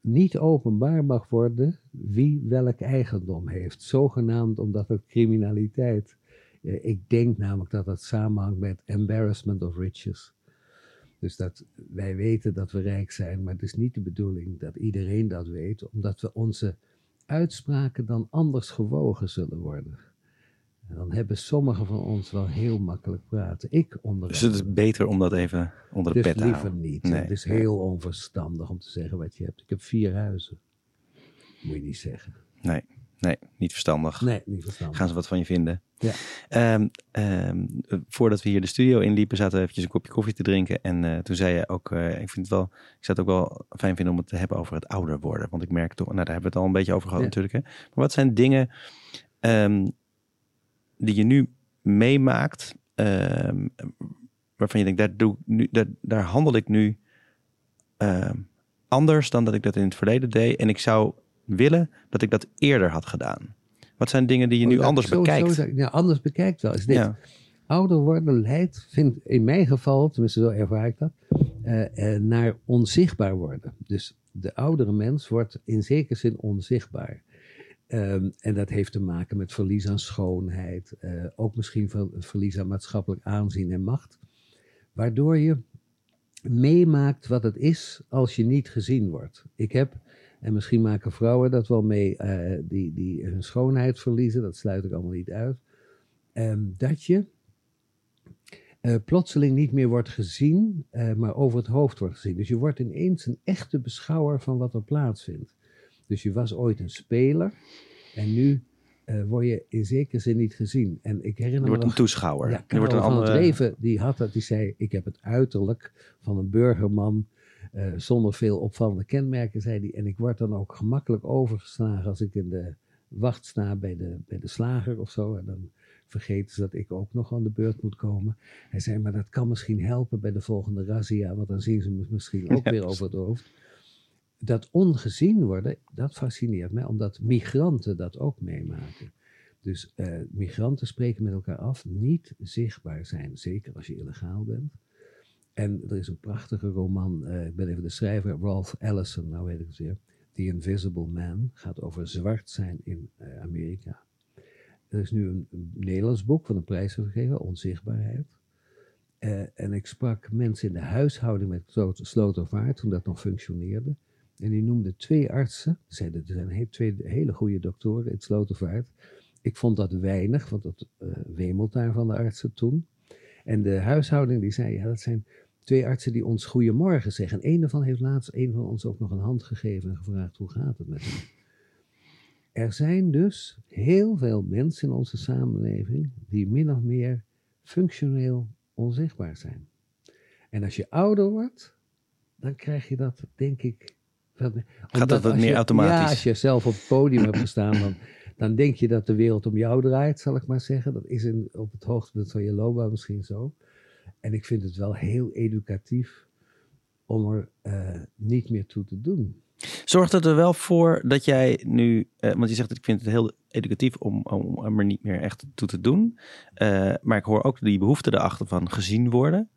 niet openbaar mag worden wie welk eigendom heeft. Zogenaamd omdat het criminaliteit. Eh, Ik denk namelijk dat dat samenhangt met embarrassment of riches. Dus dat wij weten dat we rijk zijn, maar het is niet de bedoeling dat iedereen dat weet, omdat we onze uitspraken dan anders gewogen zullen worden. En dan hebben sommigen van ons wel heel makkelijk praten. Ik onder Dus het is beter om dat even onder de dus pet te liever houden. niet. Nee. Het is heel onverstandig om te zeggen wat je hebt. Ik heb vier huizen. Moet je niet zeggen. Nee, nee, niet verstandig. Nee, niet verstandig. Gaan ze wat van je vinden. Ja. Ehm, ehm, eh, voordat we hier de studio inliepen, zaten we eventjes een kopje koffie te drinken. En eh, toen zei je ook, eh, ik vind het wel, ik zou het ook wel fijn vinden om het te hebben over het ouder worden. Want ik merk toch, nou daar hebben we het al een beetje over gehad Ja. natuurlijk. Hè? Maar wat zijn dingen ehm, die je nu meemaakt, waarvan je denkt, daar, doe, ik nu, daar, daar handel ik nu anders dan dat ik dat in het verleden deed. En ik zou willen dat ik dat eerder had gedaan. Wat zijn dingen die je nu Oh, anders zo- bekijkt? ja, anders bekijkt wel. Is dit. Ja. Ouder worden leidt, vind in mijn geval, tenminste zo ervaar ik dat, eh, eh, naar onzichtbaar worden. Dus de oudere mens wordt in zekere zin onzichtbaar. Ehm, en dat heeft te maken met verlies aan schoonheid, eh, ook misschien ver- verlies aan maatschappelijk aanzien en macht. Waardoor je meemaakt wat het is als je niet gezien wordt. Ik heb, en misschien maken vrouwen dat wel mee, eh, die, die hun schoonheid verliezen, dat sluit ik allemaal niet uit, ehm, dat je uh, plotseling niet meer wordt gezien, uh, maar over het hoofd wordt gezien. Dus je wordt ineens een echte beschouwer van wat er plaatsvindt. Dus je was ooit een speler en nu uh, word je in zekere zin niet gezien. En ik herinner je wordt een toeschouwer. Ja, je wordt een andere... van het leven, die had dat, die zei, ik heb het uiterlijk van een burgerman zonder veel opvallende kenmerken, zei hij. En ik word dan ook gemakkelijk overgeslagen als ik in de wacht sta bij de, bij de slager of zo. En dan vergeten ze dat ik ook nog aan de beurt moet komen. Hij zei, maar dat kan misschien helpen bij de volgende razzia, want dan zien ze me misschien ook weer over het hoofd. Dat ongezien worden, dat fascineert mij, omdat migranten dat ook meemaken. Dus uh, migranten spreken met elkaar af, niet zichtbaar zijn, zeker als je illegaal bent. En er is een prachtige roman, uh, ik ben even de schrijver, Ralph Ellison, nou weet ik het weer. The Invisible Man, gaat over zwart zijn in uh, Amerika. Er is nu een, Nederlands boek van een prijs gegeven, Onzichtbaarheid. Uh, en ik sprak mensen in de huishouding met Slotervaart, toen dat nog functioneerde. En die noemden twee artsen. Zeiden, er zijn twee hele goede doktoren in Slotervaart. Ik vond dat weinig, want dat uh, wemelt daar van de artsen toen. En de huishouding die zei, ja, dat zijn twee artsen die ons goedemorgen zeggen. En een daarvan heeft laatst een van ons ook nog een hand gegeven en gevraagd, hoe gaat het met hem? Er zijn dus heel veel mensen in onze samenleving die min of meer functioneel onzichtbaar zijn. En als je ouder wordt, dan krijg je dat, denk ik. Wat, Gaat dat wat meer je, automatisch? Ja, als je zelf op het podium hebt gestaan, dan, dan denk je dat de wereld om jou draait, zal ik maar zeggen. Dat is in, op het hoogtepunt van je loopbaan misschien zo. En ik vind het wel heel educatief om er uh, niet meer toe te doen. Zorgt het er wel voor dat jij nu, uh, want je zegt dat ik vind het heel educatief om, om, er niet meer echt toe te doen. Uh, maar ik hoor ook die behoefte erachter van gezien worden.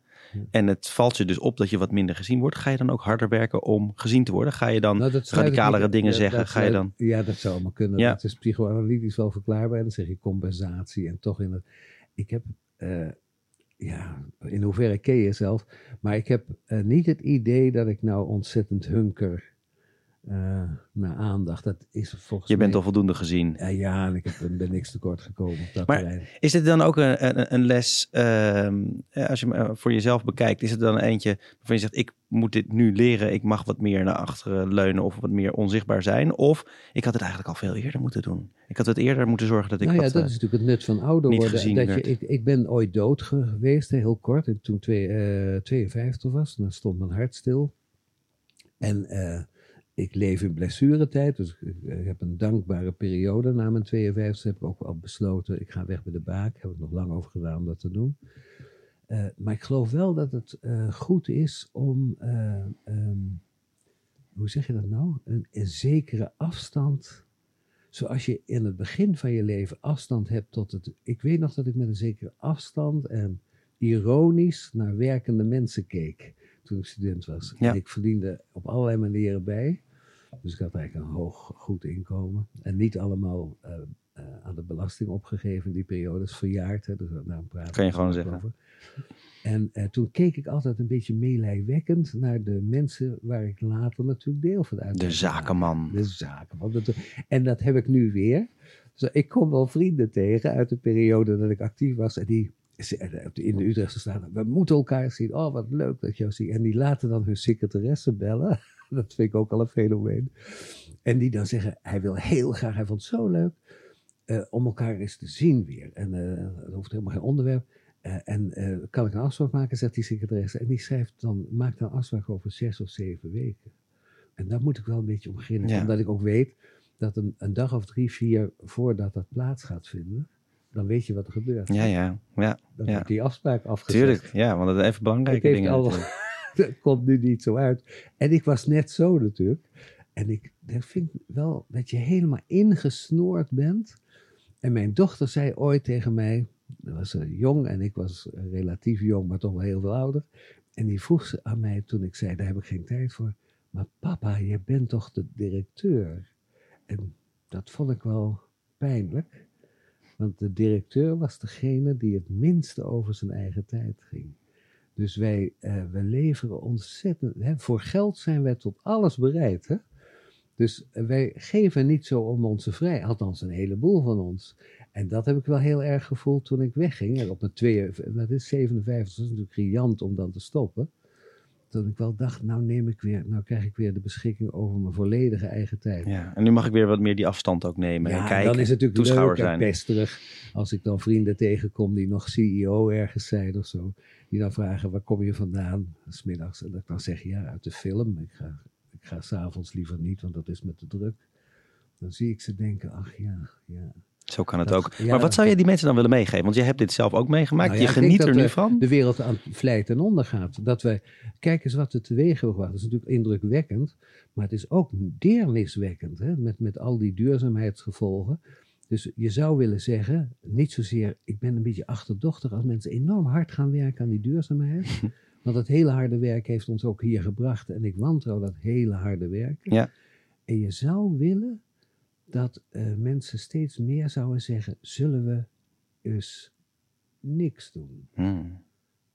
En het valt je dus op dat je wat minder gezien wordt. Ga je dan ook harder werken om gezien te worden? Ga je dan nou, radicalere dingen ja, zeggen? Ga je dan... Ja, dat zou allemaal kunnen. Ja. Dat is psychoanalytisch wel verklaarbaar. En dan zeg je compensatie en toch in het... Ik heb... Uh, ja, in hoeverre ken je zelf. Maar ik heb uh, niet het idee dat ik nou ontzettend hunker uh, naar aandacht. Dat is volgens Je bent al voldoende gezien. Uh, ja, en ik heb, ben niks tekort gekomen op dat maar terrein. Is dit dan ook een, een, een les, uh, als je hem voor jezelf bekijkt, is het dan eentje waarvan je zegt, ik moet dit nu leren, ik mag wat meer naar achteren leunen of wat meer onzichtbaar zijn? Of ik had het eigenlijk al veel eerder moeten doen. Ik had het eerder moeten zorgen dat ik nou ja, dat is natuurlijk het nut van ouder worden. Dat je, ik, ik ben ooit dood geweest, heel kort, en toen twee, 52 was, dan stond mijn hart stil. En ik leef in blessuretijd, dus ik, heb een dankbare periode. Na mijn 52 heb ik ook al besloten, ik ga weg bij de baak. Daar heb ik nog lang over gedaan om dat te doen. Uh, maar ik geloof wel dat het uh, goed is om, uh, um, hoe zeg je dat nou? Een, een, zekere afstand. Zoals je in het begin van je leven afstand hebt tot het. Ik weet nog dat ik met een zekere afstand en ironisch naar werkende mensen keek toen ik student was. Ja. En ik verdiende op allerlei manieren bij. Dus ik had eigenlijk een hoog, goed inkomen. En niet allemaal uh, uh, aan de belasting opgegeven in die periode. Dat is verjaard, hè, dus daar praten Kan je gewoon zeggen. Over. En uh, toen keek ik altijd een beetje meelijwekkend naar de mensen waar ik later natuurlijk deel van uit. De zakenman. De zakenman. En dat heb ik nu weer. Dus ik kom wel vrienden tegen uit de periode dat ik actief was. En die in de Utrechtse staan. We moeten elkaar zien. Oh, wat leuk dat je jou ziet. En die laten dan hun secretaresse bellen. dat vind ik ook al een fenomeen. En die dan zeggen, hij wil heel graag, hij vond het zo leuk, uh, om elkaar eens te zien weer. En uh, dat hoeft helemaal geen onderwerp. Uh, en kan ik een afspraak maken, zegt die secretaresse. En die schrijft dan, maakt dan een afspraak over zes of zeven weken. En daar moet ik wel een beetje om beginnen. Ja. Omdat ik ook weet dat een, een dag of drie, vier voordat dat plaats gaat vinden, dan weet je wat er gebeurt. Ja, ja. ja dan ja. wordt die afspraak afgezet. Tuurlijk, ja, want dat is even belangrijke dingen. Al, dat komt nu niet zo uit. En ik was net zo natuurlijk. En ik, ik vind wel dat je helemaal ingesnoord bent. En mijn dochter zei ooit tegen mij, dat was uh, jong en ik was uh, relatief jong, maar toch wel heel veel ouder. En die vroeg ze aan mij toen ik zei, daar heb ik geen tijd voor. Maar papa, je bent toch de directeur? En dat vond ik wel pijnlijk. Want de directeur was degene die het minste over zijn eigen tijd ging. Dus wij uh, we leveren ontzettend. Hè, voor geld zijn wij tot alles bereid. Hè? Dus wij geven niet zo om onze vrij, althans een heleboel van ons. En dat heb ik wel heel erg gevoeld toen ik wegging. Op mijn twee, dat is 57, dat is natuurlijk riant om dan te stoppen. Dat ik wel dacht, nou neem ik weer, nou krijg ik weer de beschikking over mijn volledige eigen tijd. Ja, en nu mag ik weer wat meer die afstand ook nemen ja, en kijken. dan is het natuurlijk leuk zijn. pesterig als ik dan vrienden tegenkom die nog CEO ergens zijn of zo. Die dan vragen, waar kom je vandaan? Smiddags. En dat ik dan zeg, ja, uit de film. Ik ga, ik ga s'avonds liever niet, want dat is met de druk. Dan zie ik ze denken, ach ja, ja. Zo kan het ook. maar wat zou je die mensen dan willen meegeven? Want je hebt dit zelf ook meegemaakt. Nou je geniet er nu van. De wereld aan vlijt en onder gaat. Dat wij, kijk eens wat er teweeg gebracht. Dat is natuurlijk indrukwekkend. Maar het is ook deerniswekkend. Hè? Met, met al die duurzaamheidsgevolgen. Dus je zou willen zeggen, niet zozeer, ik ben een beetje achterdochtig als mensen enorm hard gaan werken aan die duurzaamheid. Want dat hele harde werk heeft ons ook hier gebracht. En ik wantrouw dat hele harde werk. Ja. En je zou willen dat uh, mensen steeds meer zouden zeggen: zullen we eens niks doen? Hmm.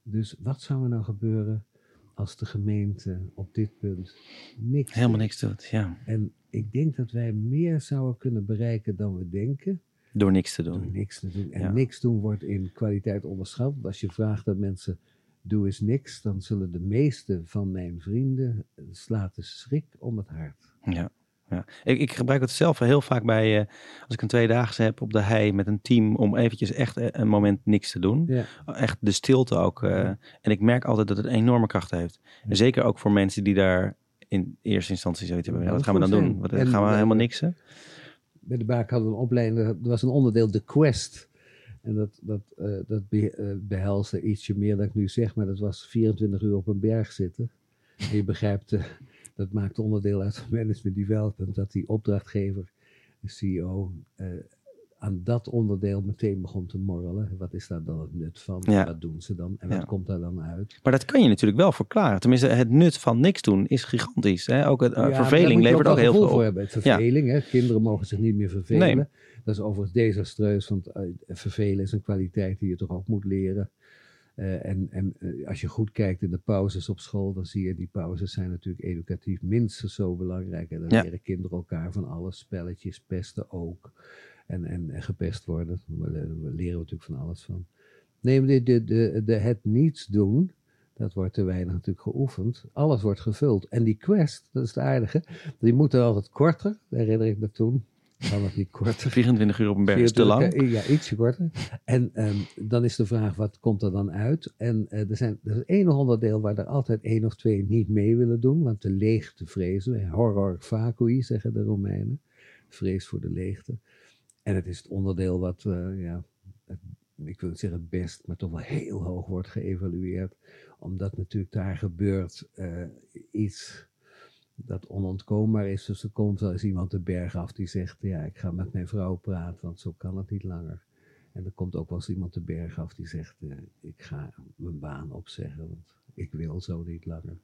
Dus wat zou er nou gebeuren als de gemeente op dit punt niks Helemaal niks doet, ja. En ik denk dat wij meer zouden kunnen bereiken dan we denken. Door niks te doen. Door niks te doen. En niks doen wordt in kwaliteit onderschat. als je vraagt dat mensen doe eens niks, dan zullen de meeste van mijn vrienden slaat de schrik om het hart. Ja ja. Ik, ik, gebruik het zelf heel vaak bij, uh, als ik een tweedaagse heb op de hei met een team, om eventjes echt eh, een moment niks te doen. Ja. Echt de stilte ook. Uh, en ik merk altijd dat het enorme kracht heeft. En zeker ook voor mensen die daar in eerste instantie zoiets hebben. Wat gaan we dan doen? Wat, gaan we helemaal niksen? Bij de Baak hadden we een opleiding, er was een onderdeel, de Quest. En dat, dat, dat behelsde ietsje meer dan ik nu zeg, maar dat was 24 uur op een berg zitten. En je begrijpt dat maakt onderdeel uit van management development, dat die opdrachtgever, de CEO, uh, eh, aan dat onderdeel meteen begon te morrelen. Wat is daar dan het nut van? Ja. Wat doen ze dan? En wat komt daar dan uit? Maar dat kan je natuurlijk wel verklaren. Tenminste, het nut van niks doen is gigantisch. Hè? Ook het, uh, verveling levert ook, heel veel voor hebben. Het verveling, hè? kinderen mogen zich niet meer vervelen. Nee. Dat is overigens desastreus, want uh, vervelen is een kwaliteit die je toch ook moet leren. Uh, en en uh, als je goed kijkt in de pauzes op school, dan zie je die pauzes zijn natuurlijk educatief minstens zo belangrijk. En dan ja. leren kinderen elkaar van alles, spelletjes, pesten ook. En, en, en gepest worden, daar leren we natuurlijk van alles van. Nee, de, de, de, de, het niets doen, dat wordt te weinig natuurlijk geoefend. Alles wordt gevuld. En die quest, dat is het aardige, die moeten altijd korter, herinner ik me toen. Het niet korter? 24 uur op een berg is te lang. Ja, ietsje korter. En um, dan is de vraag, wat komt er dan uit? En uh, er, zijn, er is één onderdeel waar er altijd één of twee niet mee willen doen, want de leegte vrezen. Horror vacui, zeggen de Romeinen. Vrees voor de leegte. En het is het onderdeel wat, uh, ja, het, ik wil niet zeggen het best, maar toch wel heel hoog wordt geëvalueerd. Omdat natuurlijk daar gebeurt uh, iets dat onontkoombaar is. Dus er komt wel eens iemand de berg af die zegt, ja, ik ga met mijn vrouw praten, want zo kan het niet langer. En er komt ook wel eens iemand de berg af die zegt, uh, ik ga mijn baan opzeggen, want ik wil zo niet langer.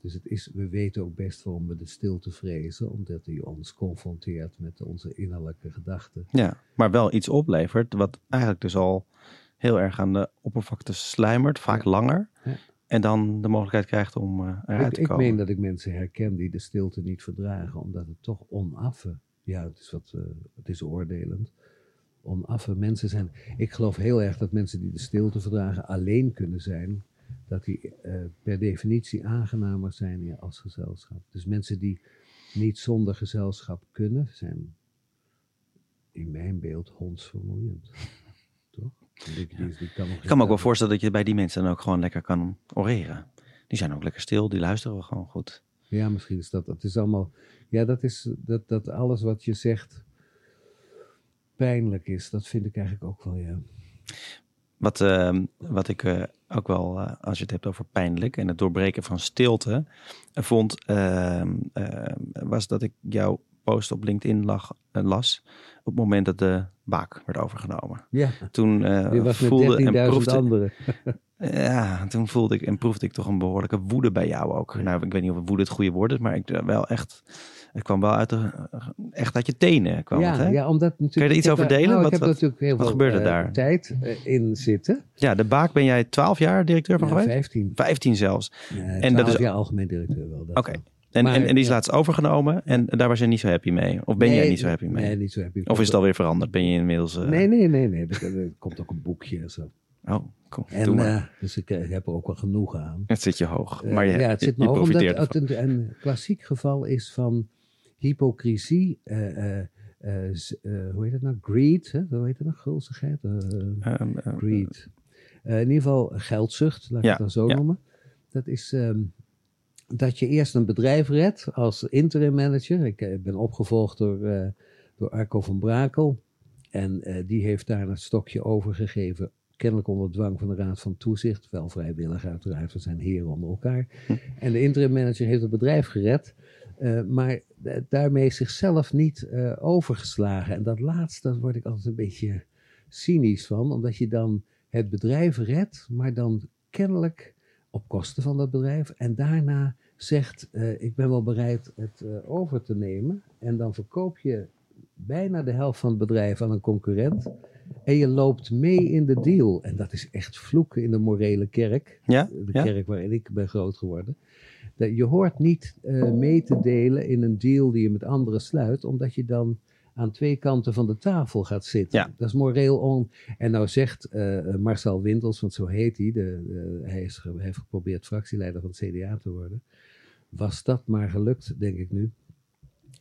Dus het is, we weten ook best waarom we de stilte vrezen, omdat die ons confronteert met onze innerlijke gedachten. Ja, maar wel iets oplevert, wat eigenlijk dus al heel erg aan de oppervlakte sluimert, vaak langer. Ja. En dan de mogelijkheid krijgt om uh, eruit ik, te komen. Ik meen dat ik mensen herken die de stilte niet verdragen, omdat het toch onaffe, ja, het is, wat, uh, het is oordelend, onaffe mensen zijn. Ik geloof heel erg dat mensen die de stilte verdragen alleen kunnen zijn, dat die uh, per definitie aangenamer zijn ja, als gezelschap. Dus mensen die niet zonder gezelschap kunnen, zijn in mijn beeld hondsvermoeiend. ik kan me ook wel voorstellen dat je bij die mensen dan ook gewoon lekker kan oreren. Die zijn ook lekker stil, die luisteren gewoon goed. Ja, misschien is dat. Het is allemaal. Ja, dat is dat, dat alles wat je zegt pijnlijk is. Dat vind ik eigenlijk ook wel, ja. Wat, uh, wat ik uh, ook wel, uh, als je het hebt over pijnlijk en het doorbreken van stilte, vond, was dat ik jouw post op LinkedIn lag, las op het moment dat de baak werd overgenomen. Ja, toen uh, voelde en proefde, anderen. ja, toen voelde ik en proefde ik toch een behoorlijke woede bij jou ook. Nou, ik weet niet of woede het goede woord is, maar ik wel echt het kwam wel uit de, echt uit je tenen. Kwam ja, het, hè? ja, omdat natuurlijk. Kun je er iets over delen? Nou, Wat- ik heb wat- natuurlijk heel wat veel gebeurde eh, daar? tijd eh, in zitten. Ja, de Baak ben jij 12 jaar directeur van Ja, geweest? 15. 15 zelfs. en dat is- jaar algemeen directeur wel. Oké. En, Maar- en, en die is laatst overgenomen en daar was je niet zo happy mee? Of ben jij niet zo happy mee? Nee, niet zo happy. of is het alweer veranderd? Ben je inmiddels... eh, Nee, nee, nee, nee. Er, er komt ook een boekje en zo. Oh, kom. En, eh, dus ik, eh, heb er ook wel genoeg aan. het zit je hoog. Maar je, ja, het zit me hoog, omdat profiteert ervan. het een, een klassiek geval is van hypocrisie. hoe heet het nou? Greed, hè? hoe heet het nou? Gulzigheid? Eh, Ehm, eh, greed. In ieder geval geldzucht, laat ik Ja, het dan zo ja. noemen. Dat is ehm, dat je eerst een bedrijf redt als interim manager. Ik eh, ben opgevolgd door, eh, door Arco van Brakel. En eh, die heeft daar het stokje overgegeven. Kennelijk onder dwang van de Raad van Toezicht. Wel vrijwillig uiteraard, we zijn heren onder elkaar. En de interim manager heeft het bedrijf gered. maar daarmee zichzelf niet overgeslagen. En dat laatste, daar word ik altijd een beetje cynisch van. Omdat je dan het bedrijf redt, maar dan kennelijk op kosten van dat bedrijf. En daarna zegt, eh, ik ben wel bereid het eh, over te nemen. En dan verkoop je bijna de helft van het bedrijf aan een concurrent. En je loopt mee in de deal. En dat is echt vloeken in de morele kerk. Ja? De Ja? kerk waarin ik ben groot geworden. Dat je hoort niet eh, mee te delen in een deal die je met anderen sluit. Omdat je dan aan twee kanten van de tafel gaat zitten. Ja. Dat is moreel on... En nou zegt eh, Marcel Wintels, want zo heet hij. De, de- hij, is, hij heeft geprobeerd fractieleider van het CDA te worden. Was dat maar gelukt, denk ik nu.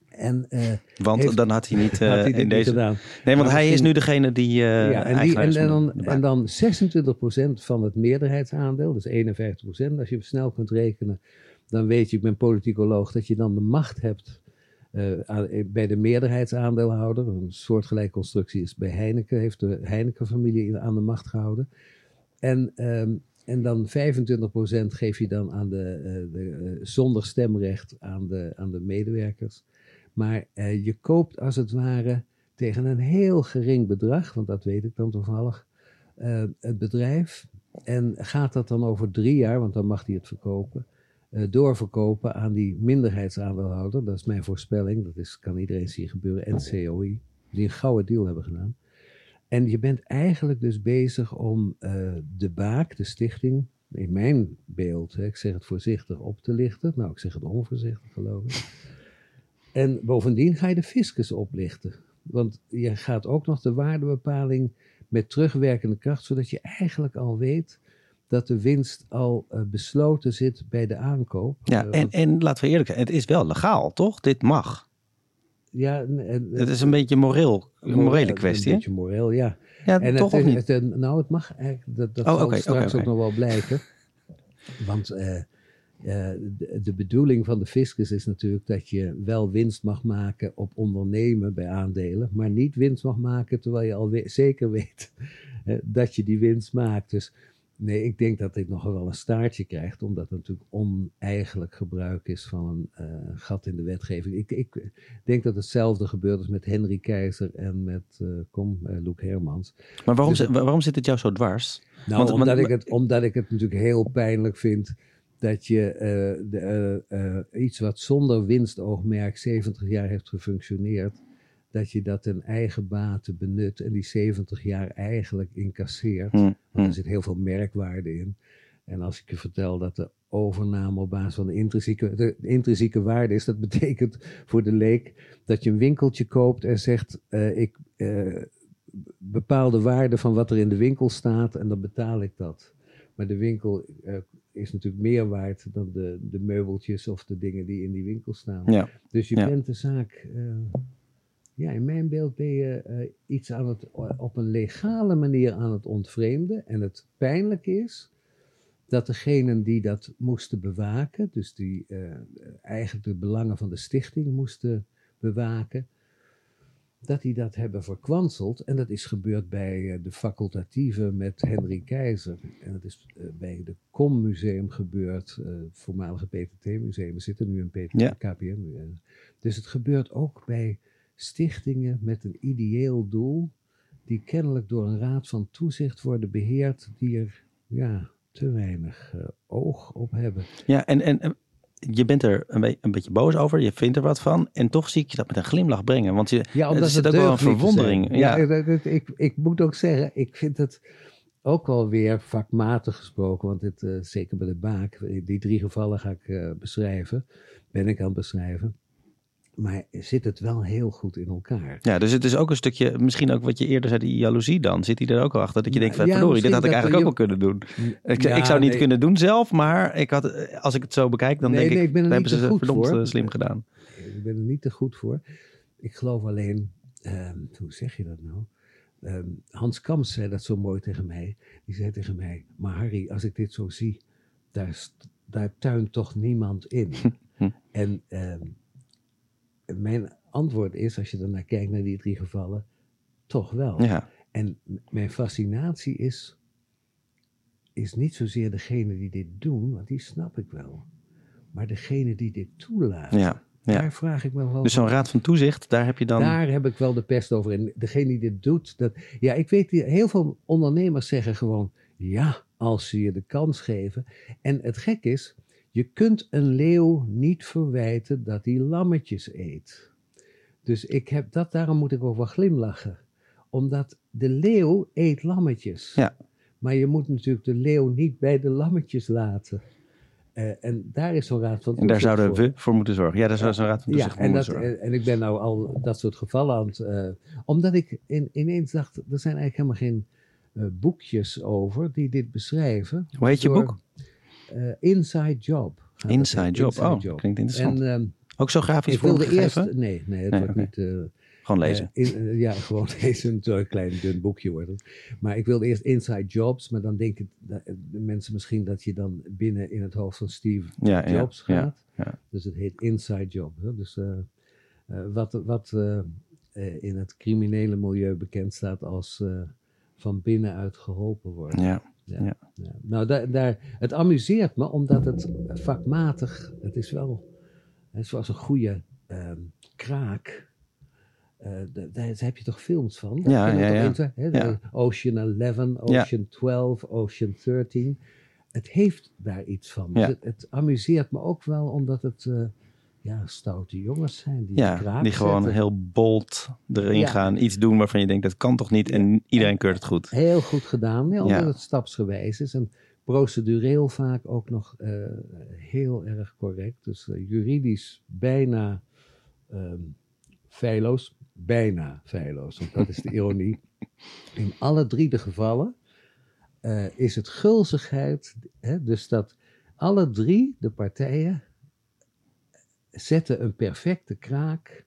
En eh, Want Heeft- dan had hij niet eh, had hij dit in deze... gedaan. Nee, want Maar hij is nu degene die eh ja, en, die, en, dan, en dan 26% van het meerderheidsaandeel, dus 51%. Als je snel kunt rekenen, dan weet je, ik ben politicoloog, dat je dan de macht hebt eh, eh, bij de meerderheidsaandeelhouder. Een soortgelijke constructie is bij Heineken, heeft de Heineken-familie aan de macht gehouden. En, ehm, en dan 25% geef je dan aan de, eh, de, zonder stemrecht aan de, aan de medewerkers. Maar je koopt als het ware tegen een heel gering bedrag, want dat weet ik dan toevallig, het bedrijf. En gaat dat dan over drie jaar, want dan mag hij het verkopen, doorverkopen aan die minderheidsaandeelhouder. Dat is mijn voorspelling, dat is, kan iedereen zien gebeuren, en COI, die een gouden deal hebben gedaan. En je bent eigenlijk dus bezig om eh, de baak, de stichting, in mijn beeld, hè, ik zeg het voorzichtig, op te lichten. Nou, ik zeg het onvoorzichtig, geloof ik. En bovendien ga je de fiscus oplichten. Want je gaat ook nog de waardebepaling met terugwerkende kracht, zodat je eigenlijk al weet dat de winst al eh, besloten zit bij de aankoop. Ja, Eh, en, en laten we eerlijk zijn, het is wel legaal, toch? Dit mag. ja, en- en- Het is een beetje moreel, een morele kwestie, Een beetje moreel, ja. Ja, En toch het, of niet? het, eh, nou, het mag eigenlijk, dat, dat Oh, zal straks ook nog wel blijken. Want eh, eh, de, de bedoeling van de fiscus is natuurlijk dat je wel winst mag maken op ondernemen bij aandelen, maar niet winst mag maken terwijl je al we- zeker weet eh, dat je die winst maakt. Dus nee, ik denk dat dit nog wel een staartje krijgt, omdat het natuurlijk oneigenlijk gebruik is van een eh, gat in de wetgeving. Ik, ik denk dat hetzelfde gebeurt als met Henry Keizer en met, eh kom, eh Loek Hermans. Maar waarom, dus zit- waarom zit het jou zo dwars? Nou, Want- omdat, want- ik het, omdat ik het natuurlijk heel pijnlijk vind dat je de, iets wat zonder winstoogmerk 70 jaar heeft gefunctioneerd, dat je dat ten eigen bate benut en die 70 jaar eigenlijk incasseert. Hm, Want hm. er zit heel veel merkwaarde in. En als ik je vertel dat de overname op basis van de intrinsieke, de intrinsieke waarde is, dat betekent voor de leek dat je een winkeltje koopt en zegt: eh, Ik eh, bepaal de waarde van wat er in de winkel staat en dan betaal ik dat. Maar de winkel eh, is natuurlijk meer waard dan de, de meubeltjes of de dingen die in die winkel staan. Ja, Dus je Ja. bent de zaak. Eh, ja, in mijn beeld ben je eh, iets aan het, op een legale manier aan het ontvreemden. En het pijnlijke is dat degenen die dat moesten bewaken, dus die eh, eigenlijk de belangen van de stichting moesten bewaken, dat die dat hebben verkwanseld. En dat is gebeurd bij eh, de facultatieve met Henry Keizer. En dat is eh, bij de Com Museum gebeurd, eh, het voormalige PTT-museum. We zitten nu in PTT, Ja. Eh. Dus het gebeurt ook bij stichtingen met een ideeel doel, die kennelijk door een raad van toezicht worden beheerd, die er ja, te weinig eh, oog op hebben. ja en, en, je bent er een, een, beetje boos over, je vindt er wat van. En toch zie ik je dat met een glimlach brengen. Want je, ja, omdat er zit ook wel een verwondering. Ja, ik, ik moet ook zeggen, ik vind het ook wel weer vakmatig gesproken. Want dit, uh, zeker bij de baak, die drie gevallen ga ik uh, beschrijven. Ben ik aan het beschrijven. Maar zit het wel heel goed in elkaar. Ja, dus het is ook een stukje, misschien ook wat je eerder zei, die jaloezie dan. Zit die er ook al achter? Dat je denkt, van, ja, verdorie, dit had ik eigenlijk ook wel kunnen doen. Ik, ik zou het niet kunnen doen zelf, maar ik had, als ik het zo bekijk, dan denk ik, ik hebben ze verdomd voor. slim gedaan. Ik ben er niet te goed voor. Ik geloof alleen, um, hoe zeg je dat nou? Um, Hans Kams zei dat zo mooi tegen mij. Die zei tegen mij, maar Harry, als ik dit zo zie, daar, daar tuint toch niemand in. en... Um, mijn antwoord is, als je er naar kijkt, naar die drie gevallen, toch wel. Ja. En mijn fascinatie is, is niet zozeer degene die dit doen, want die snap ik wel. Maar degene die dit toelaten. Ja. Ja. Daar vraag ik me wel. Dus zo'n raad van toezicht, daar heb je dan. Daar heb ik wel de pest over. En degene die dit doet, dat. Ja, ik weet, heel veel ondernemers zeggen gewoon: ja, als ze je de kans geven. En het gek is, je kunt een leeuw niet verwijten dat hij lammetjes eet. Dus ik heb dat, daarom moet ik over glimlachen. Omdat de leeuw eet lammetjes. Ja. Maar je moet natuurlijk de leeuw niet bij de lammetjes laten. Uh, en daar is zo'n raad van En daar zouden we voor moeten zorgen. Ja, daar zou zo'n raad van ja, en dat, zorgen. En ik ben nou al dat soort gevallen aan het... Uh, omdat ik in, ineens dacht, er zijn eigenlijk helemaal geen uh, boekjes over die dit beschrijven. Hoe heet je boek? Uh, Inside Job. Inside Job, inside oh, job. klinkt interessant. En, um, Ook zo grafisch vormgegeven? Eerst, nee, nee, het nee, wordt okay. niet... Uh, gewoon lezen. Uh, in, ja, gewoon lezen. Een klein dun boekje wordt het. Maar ik wilde eerst Inside Jobs, maar dan denken de mensen misschien dat je dan binnen in het hoofd van Steve ja, Jobs ja, gaat. Ja, dus het heet Inside Job. Hè? Dus wat, wat in het criminele milieu bekend staat als van binnenuit geholpen worden. Ja. Ja, ja. Nou, daar, daar, het amuseert me omdat het vakmatig, het is wel, het is wel een goede um, kraak. Uh, daar heb je toch films van? Ja, ja, Ocean 11, Ocean 12, Ocean 13. Het heeft daar iets van. Dus het, het, amuseert me ook wel omdat het... Uh, ja, stoute jongens zijn. Die, ja, die gewoon heel bold erin gaan. Iets doen waarvan je denkt, dat kan toch niet? En iedereen keurt het goed. Heel goed gedaan. Ja, omdat het stapsgewijs is. En procedureel vaak ook nog uh, heel erg correct. Dus uh, juridisch bijna um, feilloos. Bijna feilloos, want dat is de ironie. In alle drie de gevallen uh, is het gulzigheid. Hè, dus dat alle drie de partijen zetten een perfecte kraak,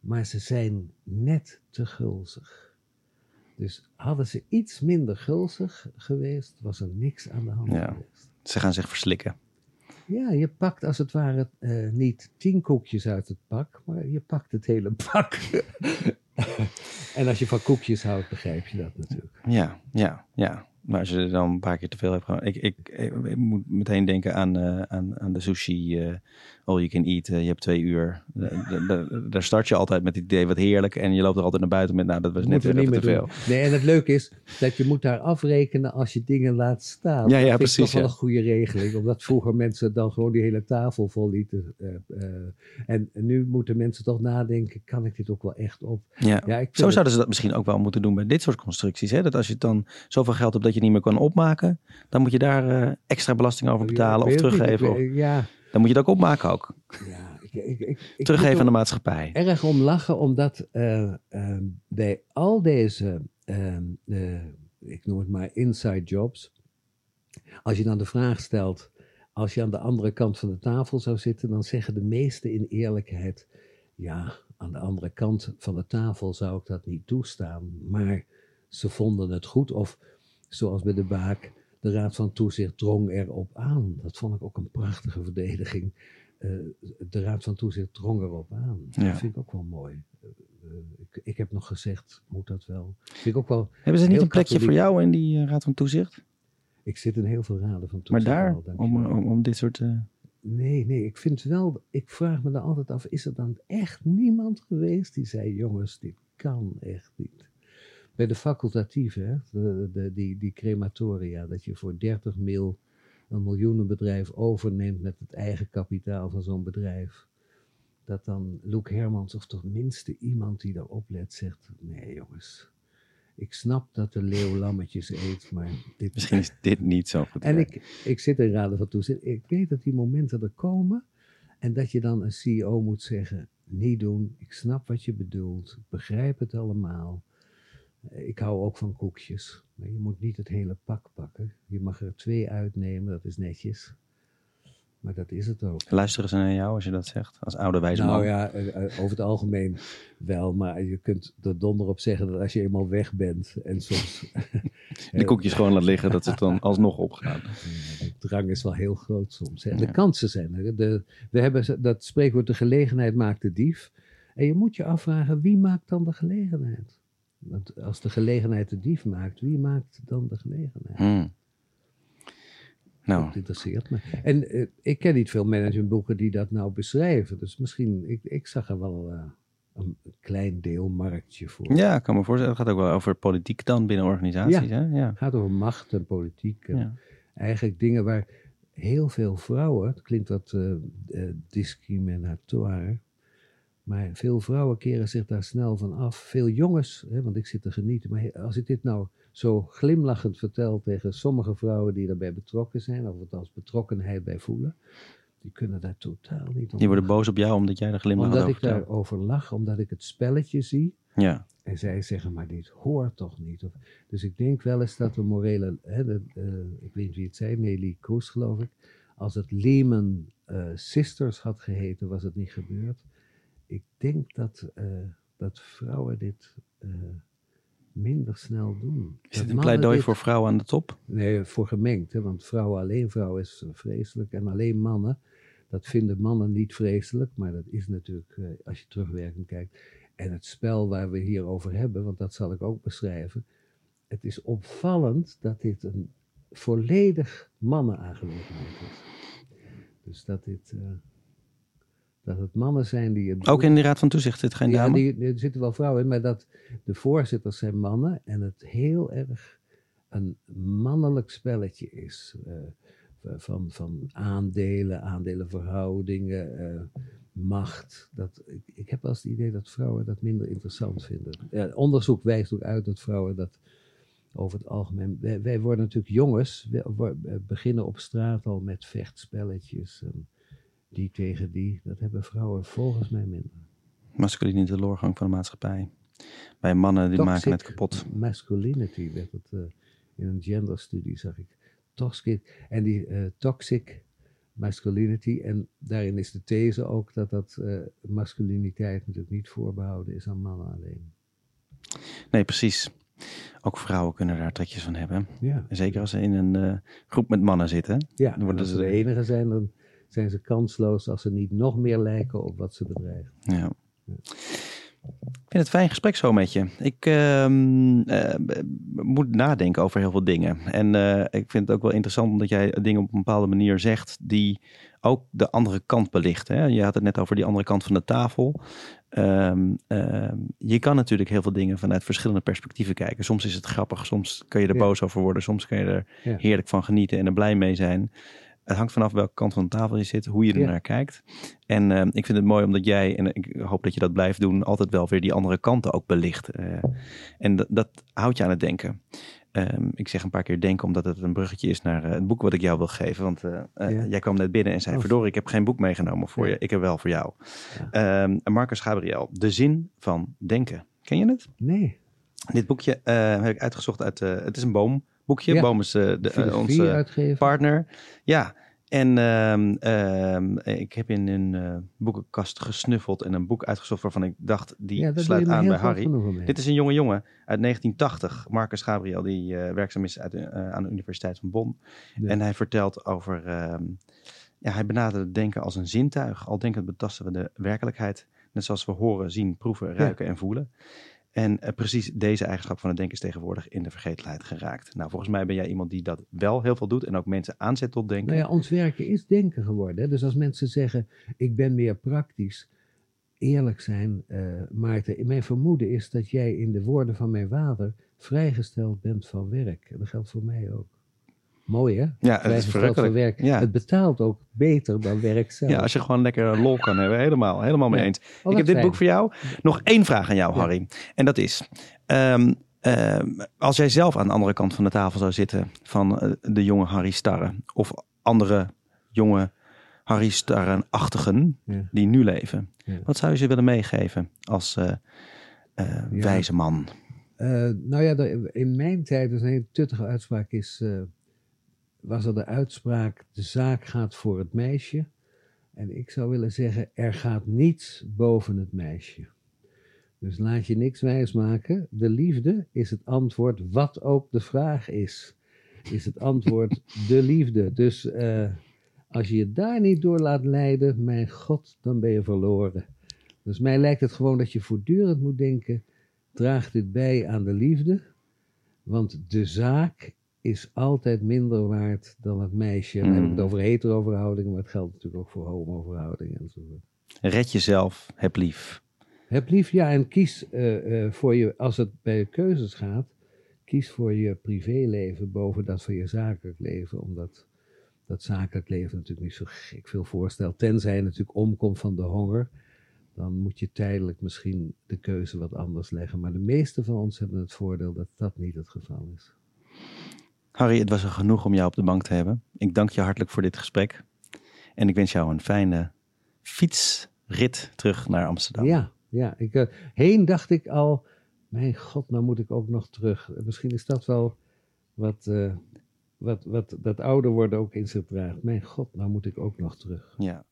maar ze zijn net te gulzig. Dus hadden ze iets minder gulzig geweest, was er niks aan de hand ja, geweest. Ze gaan zich verslikken. Ja, je pakt als het ware uh, niet tien koekjes uit het pak, maar je pakt het hele pak. en als je van koekjes houdt, begrijp je dat natuurlijk. Ja, ja, ja. Maar als je er dan een paar keer te veel hebt gehad. Ik, ik, ik, moet meteen denken aan, uh, aan, aan de sushi. Uh, all you can eat. Uh, je hebt twee uur. daar start je altijd met het idee wat heerlijk. En je loopt er altijd naar buiten met, nou, dat was net weer te veel. Nee, en het leuke is dat je moet daar afrekenen als je dingen laat staan. Ja, ja, dat precies. Dat is toch wel een goede regeling. Omdat vroeger mensen dan gewoon die hele tafel vol lieten. en nu moeten mensen toch nadenken, kan ik dit ook wel echt op? Ja, ja ik zo zouden ze dat misschien ook wel moeten doen bij dit soort constructies. Hè? Dat als je dan zoveel geld hebt dat je niet meer kan opmaken, dan moet je daar extra belasting over betalen of teruggeven. Of... Ja, dan moet je het ook opmaken ook. Ja, ik, ik, ik, ik Teruggeven aan de maatschappij. Erg om lachen, omdat uh, uh, bij al deze, uh, ik noem het maar inside jobs, als je dan de vraag stelt, als je aan de andere kant van de tafel zou zitten, dan zeggen de meesten in eerlijkheid, ja, aan de andere kant van de tafel zou ik dat niet toestaan, maar ze vonden het goed. Of zoals bij de baak, de Raad van Toezicht drong erop aan. Dat vond ik ook een prachtige verdediging. Uh, de Raad van Toezicht drong erop aan. Ja. Dat vind ik ook wel mooi. Uh, ik, ik, heb nog gezegd, moet dat wel. Vind ik ook wel Hebben ze niet een plekje voor jou in die uh, Raad van Toezicht? Ik zit in heel veel raden van toezicht. Maar daar, al, om, om, om, dit soort... Nee, nee, ik vind wel, ik vraag me dan altijd af, is er dan echt niemand geweest die zei, jongens, dit kan echt niet. Bij de facultatieve, hè, de, de, die, die crematoria, dat je voor 30 mil een miljoenenbedrijf overneemt met het eigen kapitaal van zo'n bedrijf. Dat dan Loek Hermans of toch minste iemand die daarop let zegt, nee jongens, ik snap dat de leeuw lammetjes eet, maar dit... Misschien is dit niet zo goed. En ik, ik zit in raden van toezicht. Ik weet dat die momenten er komen en dat je dan een CEO moet zeggen, niet doen, ik snap wat je bedoelt, ik begrijp het allemaal. Ik hou ook van koekjes. Maar je moet niet het hele pak pakken. Je mag er twee uitnemen, dat is netjes. Maar dat is het ook. Luisteren ze naar jou als je dat zegt? Als oude wijze nou man? ja, eh, eh, over het algemeen wel. Maar je kunt er donder op zeggen dat als je eenmaal weg bent en soms... De koekjes gewoon laat liggen, dat het dan alsnog opgaat. De drang is wel heel groot soms. Hè. De kansen zijn er. De, we hebben dat spreekwoord, de gelegenheid maakt de dief. En je moet je afvragen, wie maakt dan de gelegenheid? Want als de gelegenheid de dief maakt, wie maakt dan de gelegenheid? Hmm. Nou. Dat interesseert me. En uh, ik ken niet veel managementboeken die dat nou beschrijven. Dus misschien, ik, ik zag er wel uh, een klein deel marktje voor. Ja, ik kan me voorstellen. Het gaat ook wel over politiek dan binnen organisaties. Ja, hè? ja. het gaat over macht en politiek. En Ja. Eigenlijk dingen waar heel veel vrouwen, het klinkt wat uh, discriminatoire, maar veel vrouwen keren zich daar snel van af. Veel jongens, hè, want ik zit te genieten. Maar als ik dit nou zo glimlachend vertel tegen sommige vrouwen die daarbij betrokken zijn, of althans betrokkenheid bij voelen, die kunnen daar totaal niet om Die worden boos op jou omdat jij er glimlach Omdat ik daarover lach, omdat ik het spelletje zie. Ja. En zij zeggen, maar dit hoort toch niet? Of, dus ik denk wel eens dat de morele, hè, de, eh, ik weet niet wie het zei, Nelly Kroes geloof ik. Als het Lehman eh, Sisters had geheten, was het niet gebeurd. Ik denk dat, eh, dat vrouwen dit eh, minder snel doen. Is Dat het een pleidooi dit- voor vrouwen aan de top? Nee, voor gemengd. Hè, want vrouwen alleen vrouwen is vreselijk. En alleen mannen, dat vinden mannen niet vreselijk. Maar dat is natuurlijk, eh, als je terugwerkend kijkt. En het spel waar we hier over hebben, want dat zal ik ook beschrijven. Het is opvallend dat dit een volledig mannenaangelegenheid is. Dus dat dit... dat het mannen zijn die het Ook in de Raad van Toezicht zit geen ja, dame? die, er zitten wel vrouwen in, maar dat de voorzitters zijn mannen en het heel erg een mannelijk spelletje is. eh, van, van aandelen, aandelenverhoudingen, eh, macht. Dat, ik, ik heb wel eens het idee dat vrouwen dat minder interessant vinden. Ja, onderzoek wijst ook uit dat vrouwen dat over het algemeen. Wij, wij worden natuurlijk jongens, we, we beginnen op straat al met vechtspelletjes. En die tegen die, dat hebben vrouwen volgens mij minder. Masculine teleurgang van de maatschappij. Bij mannen die maken het kapot. Masculinity werd het eh, in een genderstudie, zag ik. Toxic, en die eh, toxic masculinity, en daarin is de these ook dat dat eh, masculiniteit natuurlijk niet voorbehouden is aan mannen alleen. Nee, precies. Ook vrouwen kunnen daar trekjes van hebben. Ja, Zeker als ze in een groep met mannen zitten. ja Dan en worden als ze- de enige zijn, dan zijn ze kansloos als ze niet nog meer lijken op wat ze bedrijven. Ja. Ik vind het fijn gesprek zo met je. Ik ehm, eh, moet nadenken over heel veel dingen. En eh, ik vind het ook wel interessant omdat jij dingen op een bepaalde manier zegt die ook de andere kant belichten. Hè? Je had het net over die andere kant van de tafel. Ehm, ehm, je kan natuurlijk heel veel dingen vanuit verschillende perspectieven kijken. Soms is het grappig, soms kun je er Ja. boos over worden, soms kun je er Ja. heerlijk van genieten en er blij mee zijn. Het hangt vanaf welke kant van de tafel je zit, hoe je er Ja. naar kijkt. En ehm, ik vind het mooi omdat jij, en ik hoop dat je dat blijft doen, altijd wel weer die andere kanten ook belicht. Eh, en dat, dat houdt je aan het denken. Ehm, ik zeg een paar keer denken omdat het een bruggetje is naar eh, het boek wat ik jou wil geven. Want eh, eh, Ja. jij kwam net binnen en zei, Oh. verdorie, ik heb geen boek meegenomen voor Ja. je. Ik heb wel voor jou. Ehm, Marcus Gabriel, De Zin van Denken. Ken je het? Nee, Dit boekje eh, heb ik uitgezocht uit, eh, het is een boomboekje. Ja. Boom is eh, de, eh, onze uitgeven. partner. Ja, en ehm, ehm, ik heb in een eh, boekenkast gesnuffeld en een boek uitgezocht waarvan ik dacht, die ja, sluit aan bij Harry. Dit is een jonge jongen uit 1980, Marcus Gabriel, die werkzaam is uit, aan de Universiteit van Bonn. Ja. En hij vertelt over, ehm, ja, hij benadert het denken als een zintuig. Al denkend betasten we de werkelijkheid, net zoals we horen, zien, proeven, ruiken en voelen. En eh, precies deze eigenschap van het denken is tegenwoordig in de vergetelheid geraakt. Nou, volgens mij ben jij iemand die dat wel heel veel doet en ook mensen aanzet tot denken. Nou ja, ons werken is denken geworden. Dus als mensen zeggen, ik ben meer praktisch, eerlijk zijn, eh, Maarten. Mijn vermoeden is dat jij in de woorden van mijn vader vrijgesteld bent van werk. Dat geldt voor mij ook. Mooi hè? Ja, het is verrukkelijk. Werk. Ja. Het betaalt ook beter dan werk zelf. Ja, als je gewoon lekker lol kan hebben. Helemaal, helemaal mee eens. Oh, ik heb dit boek voor jou. Nog één vraag aan jou, Harry. En dat is, um, als jij zelf aan de andere kant van de tafel zou zitten van eh, de jonge Harry Starre of andere jonge Harry Starren-achtigen die nu leven, wat zou je ze willen meegeven als uh, uh, wijze man? nou ja, in mijn tijd, dus een hele tuttige uitspraak is, was er de uitspraak, de zaak gaat voor het meisje. En ik zou willen zeggen, er gaat niets boven het meisje. Dus laat je niks wijsmaken. De liefde is het antwoord, wat ook de vraag is. Is het antwoord de liefde. Dus uh, als je je daar niet door laat leiden, mijn god, dan ben je verloren. Dus mij lijkt het gewoon dat je voortdurend moet denken, draagt dit bij aan de liefde? Want de zaak is altijd minder waard dan het meisje. Dan heb ik het hmm. over hetero-verhoudingen, maar het geldt natuurlijk ook voor homo-verhoudingen enzovoort. Red jezelf, heb lief. Heb lief, ja, en kies uh, voor je, als het bij je keuzes gaat, kies voor je privéleven boven dat van je zakelijk leven, omdat dat zakelijk leven natuurlijk niet zo gek veel voorstelt. Tenzij je natuurlijk omkomt van de honger, dan moet je tijdelijk misschien de keuze wat anders leggen. Maar de meeste van ons hebben het voordeel dat dat niet het geval is. Harry, het was er genoeg om jou op de bank te hebben. Ik dank je hartelijk voor dit gesprek. En ik wens jou een fijne fietsrit terug naar Amsterdam. Ja, ja. Ik, uh, heen dacht ik al, mijn god, nou moet ik ook nog terug. Misschien is dat wel wat, uh, wat, wat dat ouder worden ook in zich draagt. Mijn god, nou moet ik ook nog terug. Ja.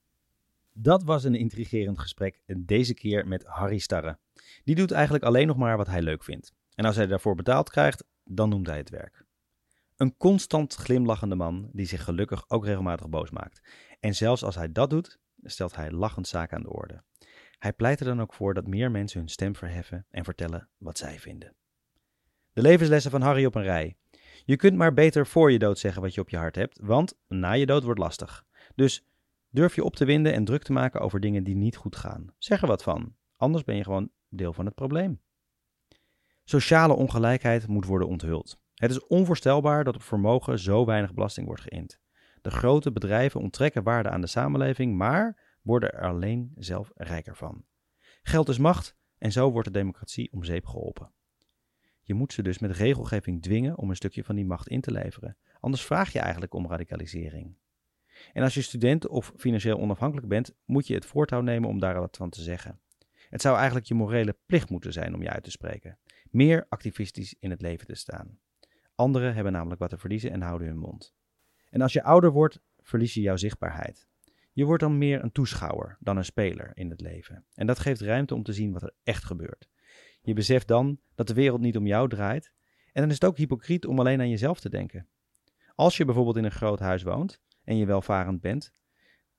Dat was een intrigerend gesprek, deze keer met Harry Starre. Die doet eigenlijk alleen nog maar wat hij leuk vindt. En als hij daarvoor betaald krijgt, dan noemt hij het werk. Een constant glimlachende man die zich gelukkig ook regelmatig boos maakt. En zelfs als hij dat doet, stelt hij lachend zaken aan de orde. Hij pleit er dan ook voor dat meer mensen hun stem verheffen en vertellen wat zij vinden. De levenslessen van Harry op een rij. Je kunt maar beter voor je dood zeggen wat je op je hart hebt, want na je dood wordt lastig. Dus durf je op te winden en druk te maken over dingen die niet goed gaan. Zeg er wat van, anders ben je gewoon deel van het probleem. Sociale ongelijkheid moet worden onthuld. Het is onvoorstelbaar dat op vermogen zo weinig belasting wordt geïnd. De grote bedrijven onttrekken waarde aan de samenleving, maar worden er alleen zelf rijker van. Geld is macht en zo wordt de democratie om zeep geholpen. Je moet ze dus met regelgeving dwingen om een stukje van die macht in te leveren. Anders vraag je eigenlijk om radicalisering. En als je student of financieel onafhankelijk bent, moet je het voortouw nemen om daar wat van te zeggen. Het zou eigenlijk je morele plicht moeten zijn om je uit te spreken. Meer activistisch in het leven te staan. Anderen hebben namelijk wat te verliezen en houden hun mond. En als je ouder wordt, verlies je jouw zichtbaarheid. Je wordt dan meer een toeschouwer dan een speler in het leven. En dat geeft ruimte om te zien wat er echt gebeurt. Je beseft dan dat de wereld niet om jou draait. En dan is het ook hypocriet om alleen aan jezelf te denken. Als je bijvoorbeeld in een groot huis woont en je welvarend bent,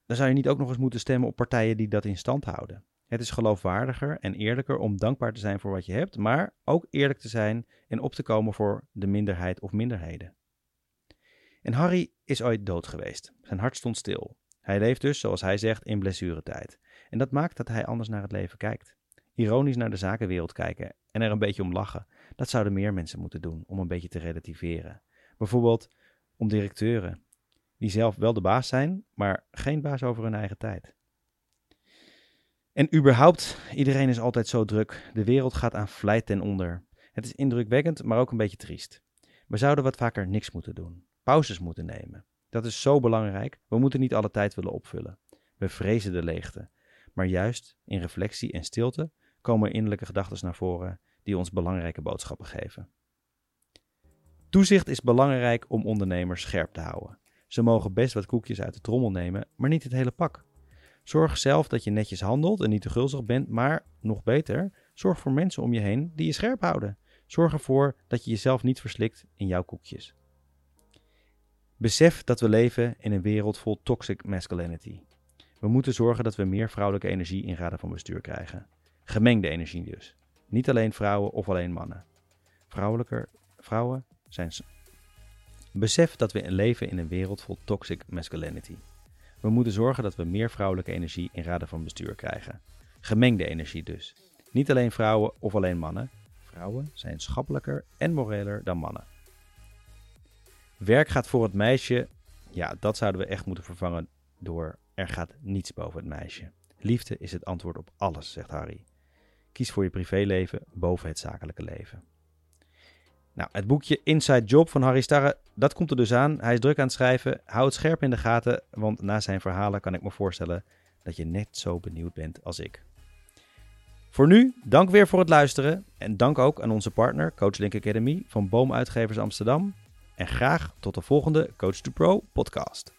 dan zou je niet ook nog eens moeten stemmen op partijen die dat in stand houden. Het is geloofwaardiger en eerlijker om dankbaar te zijn voor wat je hebt, maar ook eerlijk te zijn en op te komen voor de minderheid of minderheden. En Harry is ooit dood geweest. Zijn hart stond stil. Hij leeft dus, zoals hij zegt, in blessuretijd. En dat maakt dat hij anders naar het leven kijkt. Ironisch naar de zakenwereld kijken en er een beetje om lachen. Dat zouden meer mensen moeten doen om een beetje te relativeren. Bijvoorbeeld om directeuren, die zelf wel de baas zijn, maar geen baas over hun eigen tijd. En überhaupt, iedereen is altijd zo druk. De wereld gaat aan vlijt ten onder. Het is indrukwekkend, maar ook een beetje triest. We zouden wat vaker niks moeten doen. Pauzes moeten nemen. Dat is zo belangrijk. We moeten niet alle tijd willen opvullen. We vrezen de leegte. Maar juist in reflectie en stilte komen innerlijke gedachten naar voren die ons belangrijke boodschappen geven. Toezicht is belangrijk om ondernemers scherp te houden. Ze mogen best wat koekjes uit de trommel nemen, maar niet het hele pak. Zorg zelf dat je netjes handelt en niet te gulzig bent, maar nog beter, zorg voor mensen om je heen die je scherp houden. Zorg ervoor dat je jezelf niet verslikt in jouw koekjes. Besef dat we leven in een wereld vol toxic masculinity. We moeten zorgen dat we meer vrouwelijke energie in raden van bestuur krijgen. Gemengde energie dus. Niet alleen vrouwen of alleen mannen. Vrouwelijke vrouwen zijn. Besef dat we leven in een wereld vol toxic masculinity. We moeten zorgen dat we meer vrouwelijke energie in raden van bestuur krijgen. Gemengde energie dus. Niet alleen vrouwen of alleen mannen. Vrouwen zijn schappelijker en moreler dan mannen. Werk gaat voor het meisje. Ja, dat zouden we echt moeten vervangen door er gaat niets boven het meisje. Liefde is het antwoord op alles, zegt Harry. Kies voor je privéleven boven het zakelijke leven. Nou, het boekje Inside Job van Harry Starre, dat komt er dus aan. Hij is druk aan het schrijven. Hou het scherp in de gaten, want na zijn verhalen kan ik me voorstellen dat je net zo benieuwd bent als ik. Voor nu, dank weer voor het luisteren en dank ook aan onze partner Coach Link Academy van Boomuitgevers Amsterdam. En graag tot de volgende Coach to Pro podcast.